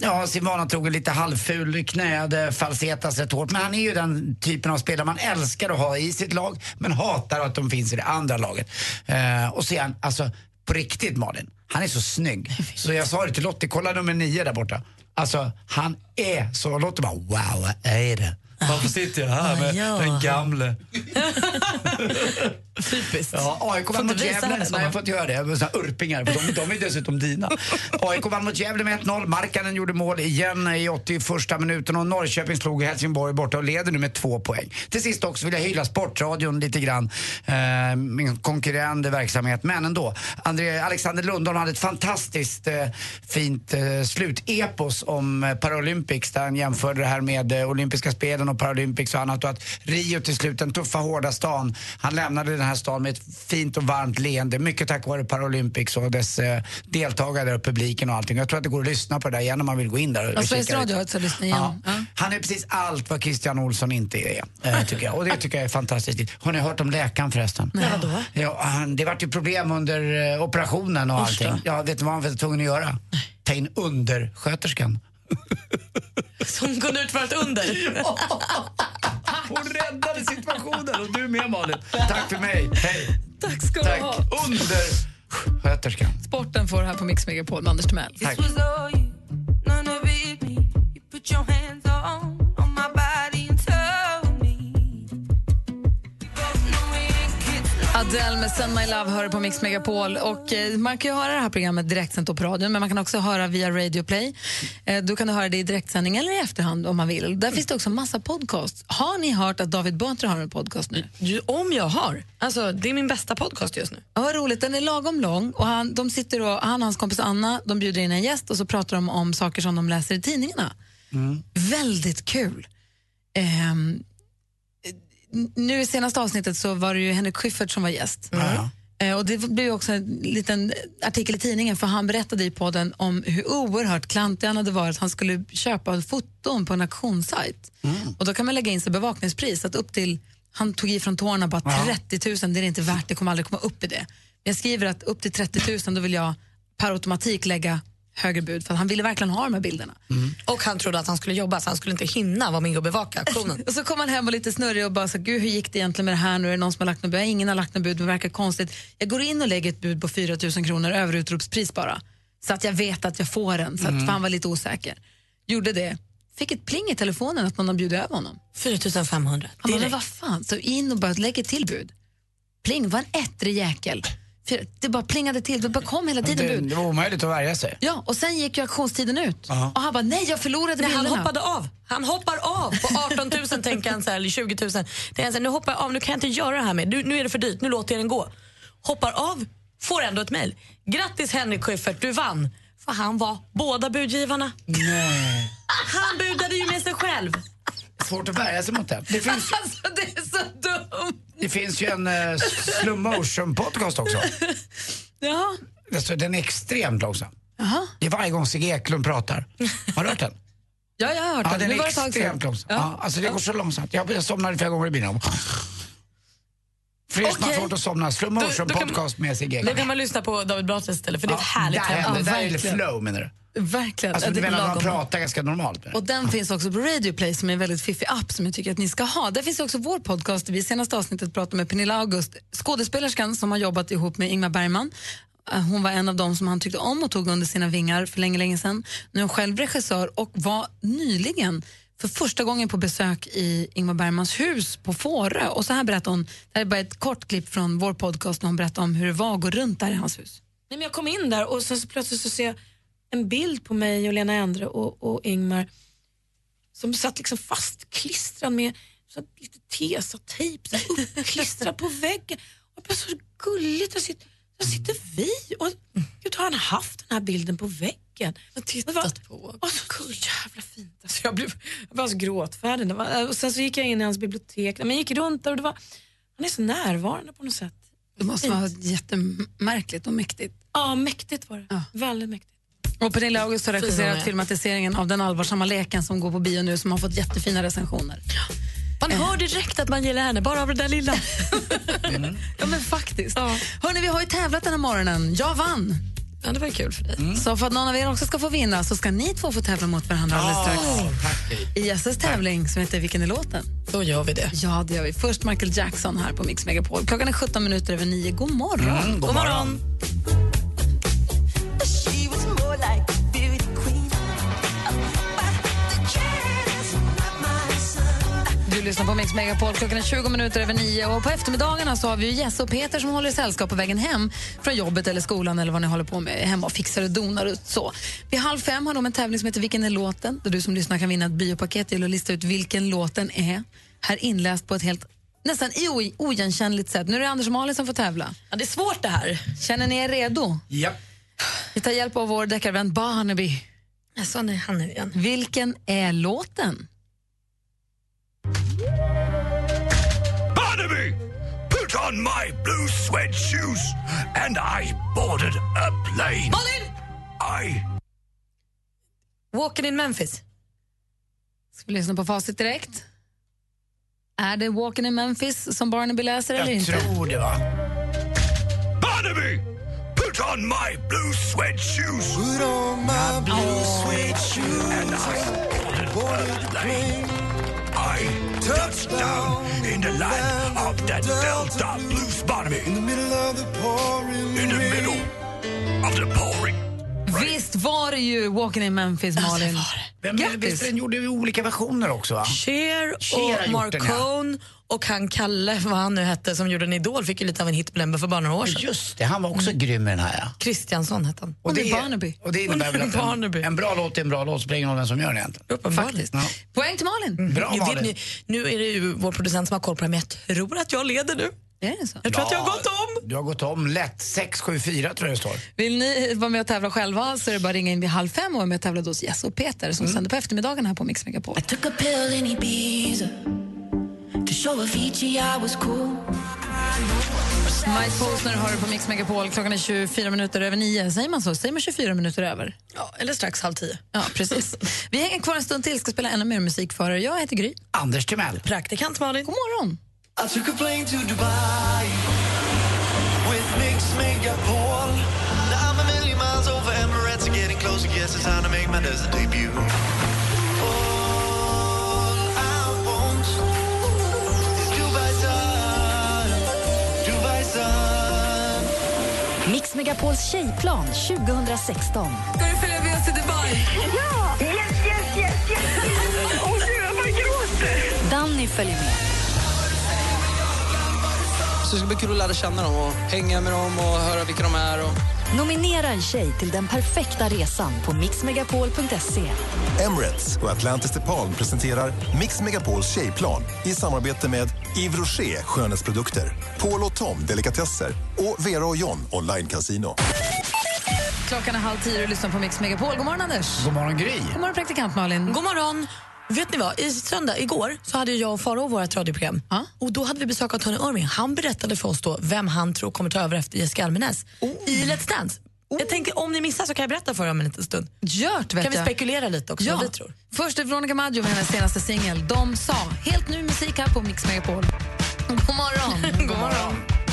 S3: ja, sin vana trogen lite halvful, knäade, falsetas rätt hårt. Men han är ju den typen av spelare man älskar att ha i sitt lag men hatar att de finns i det andra laget. Eh, och så är han, alltså på riktigt Malin, han är så snygg. Så jag sa det till Lottie, kolla nummer nio där borta. Alltså han är så, Lottie bara wow, vad är det? Varför sitter jag här med
S4: ja.
S3: den gamle?
S4: Typiskt.
S3: Ja, AIK vann mot Gävle. Nej, jag får inte göra det. Så Urpingar, för de, de är dessutom dina. AIK vann mot Gävle med 1-0. Markkanen gjorde mål igen i 81 minuten och Norrköping slog Helsingborg borta och leder nu med två poäng. Till sist också vill jag hylla Sportradion lite grann. Eh, min konkurrerande verksamhet, men ändå. André, Alexander Lundholm hade ett fantastiskt eh, fint eh, slutepos om eh, Paralympics där han jämförde det här med eh, olympiska spelen och Paralympics och annat och att Rio till slut, den tuffa hårda stan, han lämnade den här stan med ett fint och varmt leende. Mycket tack vare Paralympics och dess eh, deltagare och publiken och allting. Jag tror att det går att lyssna på det där igen om man vill gå in där och,
S2: Ja,
S3: och
S2: Sveriges Radio
S3: lite.
S2: har ett så lyssna igen. Ja.
S3: Han är precis allt vad Christian Olsson inte är, eh, tycker jag. Och det tycker jag är fantastiskt. Har ni hört om läkaren förresten?
S4: Nej, vadå?
S3: Ja, han, det vart ju problem under eh, operationen och
S4: Usch
S3: allting. Ja, vet du vad han var tvungen att göra? Ta in undersköterskan.
S4: Som kunde utföra ett under.
S3: Hon räddade situationen och du med Malin. Tack för mig. Hej.
S2: Tack ska du
S3: Tack.
S2: ha.
S3: Undersköterskan.
S2: Sporten får du här på Mix Megapol med Anders Timell.
S3: Tack.
S2: Adele med Send My Love hör på Mix Megapol. Och, eh, man kan ju höra det här programmet direktsänt på radion, men man kan också höra via Radio Play. Eh, då kan du höra det i direktsändning eller i efterhand om man vill. Där finns det också massa podcasts. Har ni hört att David Batra har en podcast nu?
S4: Ju- Om jag har. Alltså, det är min bästa podcast just nu.
S2: Ja, vad roligt. Den är lagom lång och han, de sitter och, han och hans kompis Anna de bjuder in en gäst och så pratar de om saker som de läser i tidningarna. Väldigt kul. N- nu i senaste avsnittet så var det ju Henrik Schyffert som var gäst. Eh, och det blev också en liten artikel i tidningen för han berättade i podden om hur oerhört klantig han hade varit. Han skulle köpa foton på en auktionssajt. Och då kan man lägga in sig bevakningspris. Att upp till, han tog i från tårna bara 30 000, det är inte värt, det kommer aldrig komma upp i det. Men jag skriver att upp till 30 000 då vill jag per automatik lägga högre bud för att han ville verkligen ha de här bilderna.
S4: Och han trodde att han skulle jobba så han skulle inte hinna vara med och bevaka auktionen.
S2: Och så kom han hem och lite snurrig och bara så, gud hur gick det egentligen med det här nu? Är det någon som har lagt något bud? Ingen har lagt något bud, det verkar konstigt. Jag går in och lägger ett bud på 4 000 kronor, över utropspris bara. Så att jag vet att jag får den, så att,
S4: Mm.
S2: han var lite osäker. Gjorde det. Fick ett pling i telefonen att någon har bjudit över honom.
S4: 4 500
S2: Han bara, vad fan, så in och bara lägger till bud. Pling, var en ettrig jäkel. För Det bara plingade till, det bara kom hela tiden
S3: Det,
S2: bud.
S3: det var omöjligt att värja sig.
S2: Ja, och sen gick ju auktionstiden ut.
S3: Ja.
S2: Och han bara, nej jag förlorade
S4: Nej, han
S2: bilderna.
S4: hoppade av. Han hoppar av på 18 000 tänker han så här, eller 20 000. Det är så här, nu hoppar jag av, nu kan jag inte göra det här med. Nu, nu är det för dyrt, nu låter jag den gå. Hoppar av, får ändå ett mejl. Grattis Henrik Schyffert, du vann. För han var båda budgivarna.
S3: Nej.
S4: Han budade ju med sig själv.
S3: Svårt att värja sig mot det. Det finns,
S2: Alltså det är så dumt.
S3: det finns ju en uh, slow motion podcast också.
S2: Ja.
S3: Alltså, den är extremt långsam.
S2: Jaha.
S3: Det är varje gång Sigge Eklund pratar. Har du hört den?
S2: Ja, jag har hört
S3: Ja,
S2: det.
S3: den
S2: Nu
S3: är
S2: det
S3: extremt långsam.
S2: Ja.
S3: Ja. alltså det går så långsamt. Jag, jag somnade flera gånger i bilen. För som har svårt att somna, slow
S4: Då-
S3: motion
S4: då kan-
S3: podcast med Sigge
S4: Då
S3: Eklund.
S4: kan man lyssna på David Batra istället för det är ett härligt
S3: där det, där är det flow menar du?
S2: Verkligen.
S3: Alltså
S2: det är
S3: menar att man
S2: lagom.
S3: pratar ganska normalt?
S2: Och den finns också på Radio Play som är en väldigt fiffig app som jag tycker att ni ska ha. Där finns också vår podcast. Vi senaste avsnittet pratade med Pernilla August, skådespelerskan som har jobbat ihop med Ingmar Bergman. Eh, Hon var en av dem som han tyckte om och tog under sina vingar för länge, länge sedan. Nu är hon själv regissör och var nyligen för första gången på besök i Ingmar Bergmans hus på Fårö. Och så här berättar hon, det här är bara ett kort klipp från vår podcast när hon berättar om hur det var att gå runt där i hans hus.
S28: Nej, men jag kom in där och sen så plötsligt så ser jag en bild på mig och Lena Endre och, och Ingmar som satt liksom fastklistrad med så lite tesatejp uppklistrad på väggen. Och jag bara, så gulligt, där sitter, där sitter vi. Och, gud, har han haft den här bilden på väggen?
S4: Jag tittat på.
S28: Och så gud, jävla fint. Alltså, jag, blev, jag var så gråtfärdig. Det var, och sen så gick jag in i hans bibliotek. Men jag gick runt där och det var, han är så närvarande på något sätt.
S2: Det måste vara jättemärkligt och mäktigt.
S28: Ja, mäktigt var det. Väldigt mäktigt.
S2: Och Pernilla August har regisserat
S28: är.
S2: filmatiseringen av Den allvarsamma leken som går på bio nu som har fått jättefina recensioner.
S4: Man hör direkt att man gillar henne, bara av det där lilla.
S2: Ja men faktiskt. Hörni, vi har ju tävlat den här morgonen. Jag vann.
S4: Ja, det var kul för dig.
S2: Så för att någon av er också ska få vinna så ska ni två få tävla mot varandra alldeles strax. I Jesses tävling som heter Vilken är låten?
S4: Då gör vi det.
S2: Ja, det gör vi. Först Michael Jackson här på Mix Megapol. Klockan är 17 minuter över 9. God morgon.
S3: Mm, god morgon.
S2: Du lyssnar på Mix Megapol. Klockan är 20 minuter över nio. Och på eftermiddagarna så har vi Jesse och Peter som håller i sällskap på vägen hem från jobbet eller skolan eller vad ni håller på med hemma och fixar och donar och så. Vid halv fem har de en tävling som heter Vilken är låten? Där du som lyssnar kan vinna ett biopaket till att lista ut vilken låten är. Här inläst på ett helt nästan oigenkännligt sätt. Nu är det Anders och Malin som får tävla.
S4: Ja, det är svårt det här.
S2: Känner ni er redo?
S3: Ja.
S2: Vi tar hjälp av vår deckarvän Barnaby.
S4: Alltså, nej, han är igen.
S2: Vilken är låten?
S29: Barnaby, put on my blue suede shoes and I boarded a plane.
S4: Malin!
S29: I...
S4: Walking in Memphis.
S2: Ska vi lyssna på facit direkt? Är det Walking in Memphis som Barnaby läser eller
S3: Jag
S2: inte?
S3: tror det, va?
S29: Put on my blue suede shoes. Put on my blue suede shoes and I boarded a plane. I touched down in the land of the Delta Blues, Barnaby. In the middle of the pouring In the middle of the pouring
S2: Visst var det ju Walking in Memphis, Malin.
S3: Vem är det? Visst den gjorde vi olika versioner också, va?
S4: Cher och
S3: den, ja.
S4: Cohn och han Kalle, vad han nu hette, som gjorde en Idol, fick ju lite av en hitblembe för bara några år sedan.
S3: Just det, han var också grym i den här. Ja.
S4: Kristiansson hette han.
S3: Och det, och det innebär väl att
S4: Barnaby.
S3: en, en bra låt är en bra låt, spelar ingen roll vem som gör den egentligen.
S2: Faktiskt. Poäng till Malin.
S3: Bra
S4: Ni vet,
S3: Malin.
S4: ni, nu är det ju vår producent som har koll på det, men jag tror att jag leder nu.
S2: Är det så?
S4: Jag tror att jag har gått om.
S3: Du har gått om lätt. 6, 7, 4 tror jag det står.
S2: Vill ni vara med och tävla själva så är det bara att ringa in vid halv fem och vara med och tävla hos Jess och Peter som sänder på eftermiddagen här på Mix Megapol.
S8: Took a pill in Ibiza to show Avicii I was cool.
S2: Mike Posner har du på Mix Megapol. Klockan är 24 minuter över nio. Säger man så? Säger man 24 minuter över?
S4: Ja, eller strax halv tio.
S2: Ja, precis. Vi hänger kvar en stund till, ska spela ännu mer musik för er. Jag heter Gry.
S3: Anders Timell.
S4: Praktikant Malin.
S2: God morgon.
S5: I took a plane to Dubai with Mix Megapol. Now I'm a million miles over Emirates and getting closer. Guess it's time to make my desert debut. All I want is Dubai sun, Dubai sun.
S1: Mix Megapols tjejplan 2016.
S2: Ska du följa med oss till Dubai?
S8: Ja! Yes, yes, yes, yes! Åh gud, jag bara gråter!
S1: Danny följer med.
S30: Så det ska bli kul att lära känna dem och hänga med dem och höra vilka de är. Och...
S1: Nominera en tjej till den perfekta resan på mixmegapol.se.
S27: Emirates och Atlantis DePaul presenterar Mix Megapols tjejplan i samarbete med Yves Rocher skönhetsprodukter, Paul och Tom delikatesser och Vera och John online casino.
S2: Klockan är halv tio och lyssnar på Mix Megapol. God morgon, Anders.
S3: God morgon, Gry.
S2: God morgon, praktikant Malin.
S4: God morgon. Vet ni vad? I söndag, igår, så hade jag och Farao vårt radioprogram. Och då hade vi besök av Tony Irving. Han berättade för oss då vem han tror kommer ta över efter Jessica Almenäs i Let's Dance. Jag tänker, om ni missar så kan jag berätta för er om en liten stund.
S2: Gjort, vet
S4: Kan vi
S2: jag.
S4: spekulera lite också
S2: Ja.
S4: vad vi tror?
S2: Först är Veronica Maggio med hennes senaste singel De sa. Helt ny musik här på Mix Megapol. God morgon. God morgon.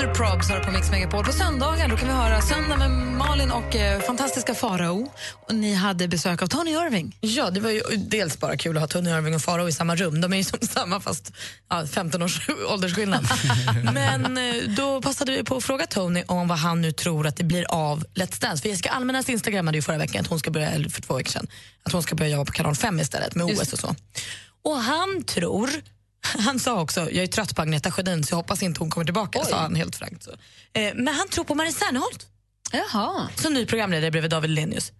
S2: Mr Probs har på Mix Megapol. På söndagar då kan vi höra Söndag med Malin och eh, fantastiska Farao. Och ni hade besök av Tony Irving.
S4: Ja, det var ju dels bara kul att ha Tony Irving och Farao i samma rum. De är ju som samma fast ja, 15 års åldersskillnad. Men eh, då passade vi på att fråga Tony om vad han nu tror att det blir av Let's Dance. För Jessica Almenäs instagrammade ju förra veckan att hon ska börja, eller för två veckor sedan, att hon ska börja jobba på kanal 5 istället med OS och så. Och han tror han sa också, jag är trött på Agneta Sjödin så jag hoppas inte hon kommer tillbaka, sa han helt frankt. Så. Eh, men han tror på Marie Serneholt.
S2: Jaha.
S4: Som ny programledare bredvid David Lenius.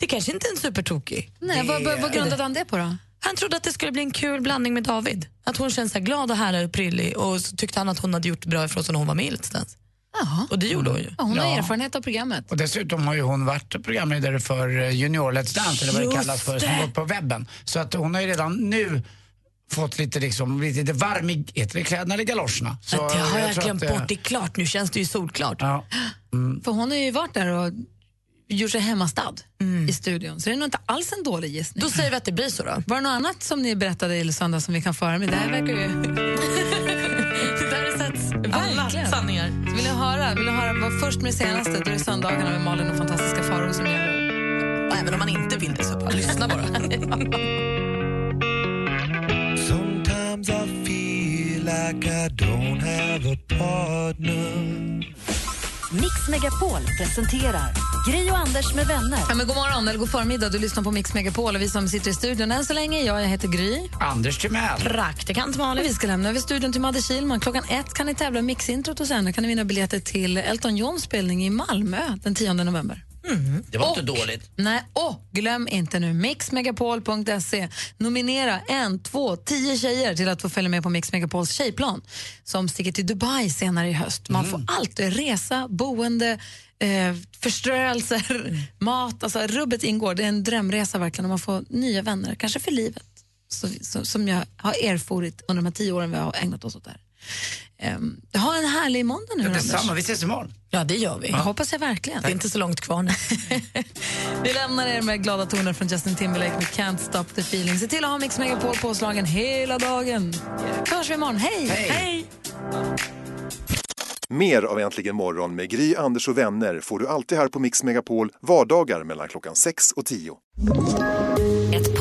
S4: Det kanske inte är en supertokig.
S2: Nej, vad, vad, vad grundade han det på då?
S4: Han trodde att det skulle bli en kul blandning med David. Att hon känns så här glad och härlig och prillig och så tyckte han att hon hade gjort bra ifrån sig när hon var med i Let's Dance.
S2: Jaha.
S4: Och det gjorde hon ju.
S2: Ja, hon har
S3: Ja.
S2: erfarenhet av programmet.
S3: Och dessutom har ju hon varit programledare för eh, Junior Let's Dance, eller vad det
S2: Just
S3: kallas för, som
S2: det.
S3: gått på webben. Så att hon har ju redan nu fått lite, liksom, blivit lite varm i heter det kläderna eller galoscherna. Så
S4: det har jag,
S3: tror
S4: glömt
S3: att, eh,
S4: bort. Det är klart, nu känns det ju solklart.
S3: Ja.
S2: För hon har ju varit där och gjort sig hemmastad i studion. Så det är nog inte alls en dålig gissning.
S4: Då säger vi att det blir så då.
S2: Var det något annat som ni berättade i söndag som vi kan föra med? Det här verkar ju...
S4: det där har setts alla
S2: Verkligen.
S4: sanningar.
S2: Så vill ni höra? Vill ni höra var först med det senaste? Då är det söndagarna med Malin och fantastiska Farao som gäller.
S4: Även om man inte vill det så bara lyssna bara.
S29: I don't have a partner.
S1: Mix Megapol presenterar Gri och Anders med vänner.
S2: Ja, men god morgon eller god förmiddag. Du lyssnar på Mix Megapol och vi som sitter i studion än så länge, jag, jag heter Gry.
S3: Anders Timell.
S2: Praktikant Malin. Vi ska lämna över studion till Madde Kihlman. Klockan ett kan ni tävla i Mixintrot och sen kan ni vinna biljetter till Elton Johns spelning i Malmö den 10 november.
S3: Det var
S2: Och-
S3: inte dåligt.
S2: Nej, och glöm inte nu mixmegapol.se. Nominera en, två, tio tjejer till att få följa med på Mix Megapols tjejplan som sticker till Dubai senare i höst. Man får allt, resa, boende, eh, förströelser, mat. Alltså, rubbet ingår. Det är en drömresa verkligen och man får nya vänner, kanske för livet. Så, så, som jag har erfarit under de här tio åren vi har ägnat oss åt det här. Um, ha en härlig måndag nu,
S3: Ja,
S2: Anders.
S3: detsamma, vi ses imorgon.
S2: Ja, det gör vi. hoppas jag verkligen.
S4: Det är inte så långt kvar nu.
S2: Vi lämnar er med glada toner från Justin Timberlake med Can't stop the feeling. Se till att ha Mix Megapol påslagen hela dagen. Så hörs vi imorgon. Hej!
S27: Hej. Mer av Äntligen morgon med Gry, Anders och vänner får du alltid här på Mix Megapol vardagar mellan klockan 6 och 10.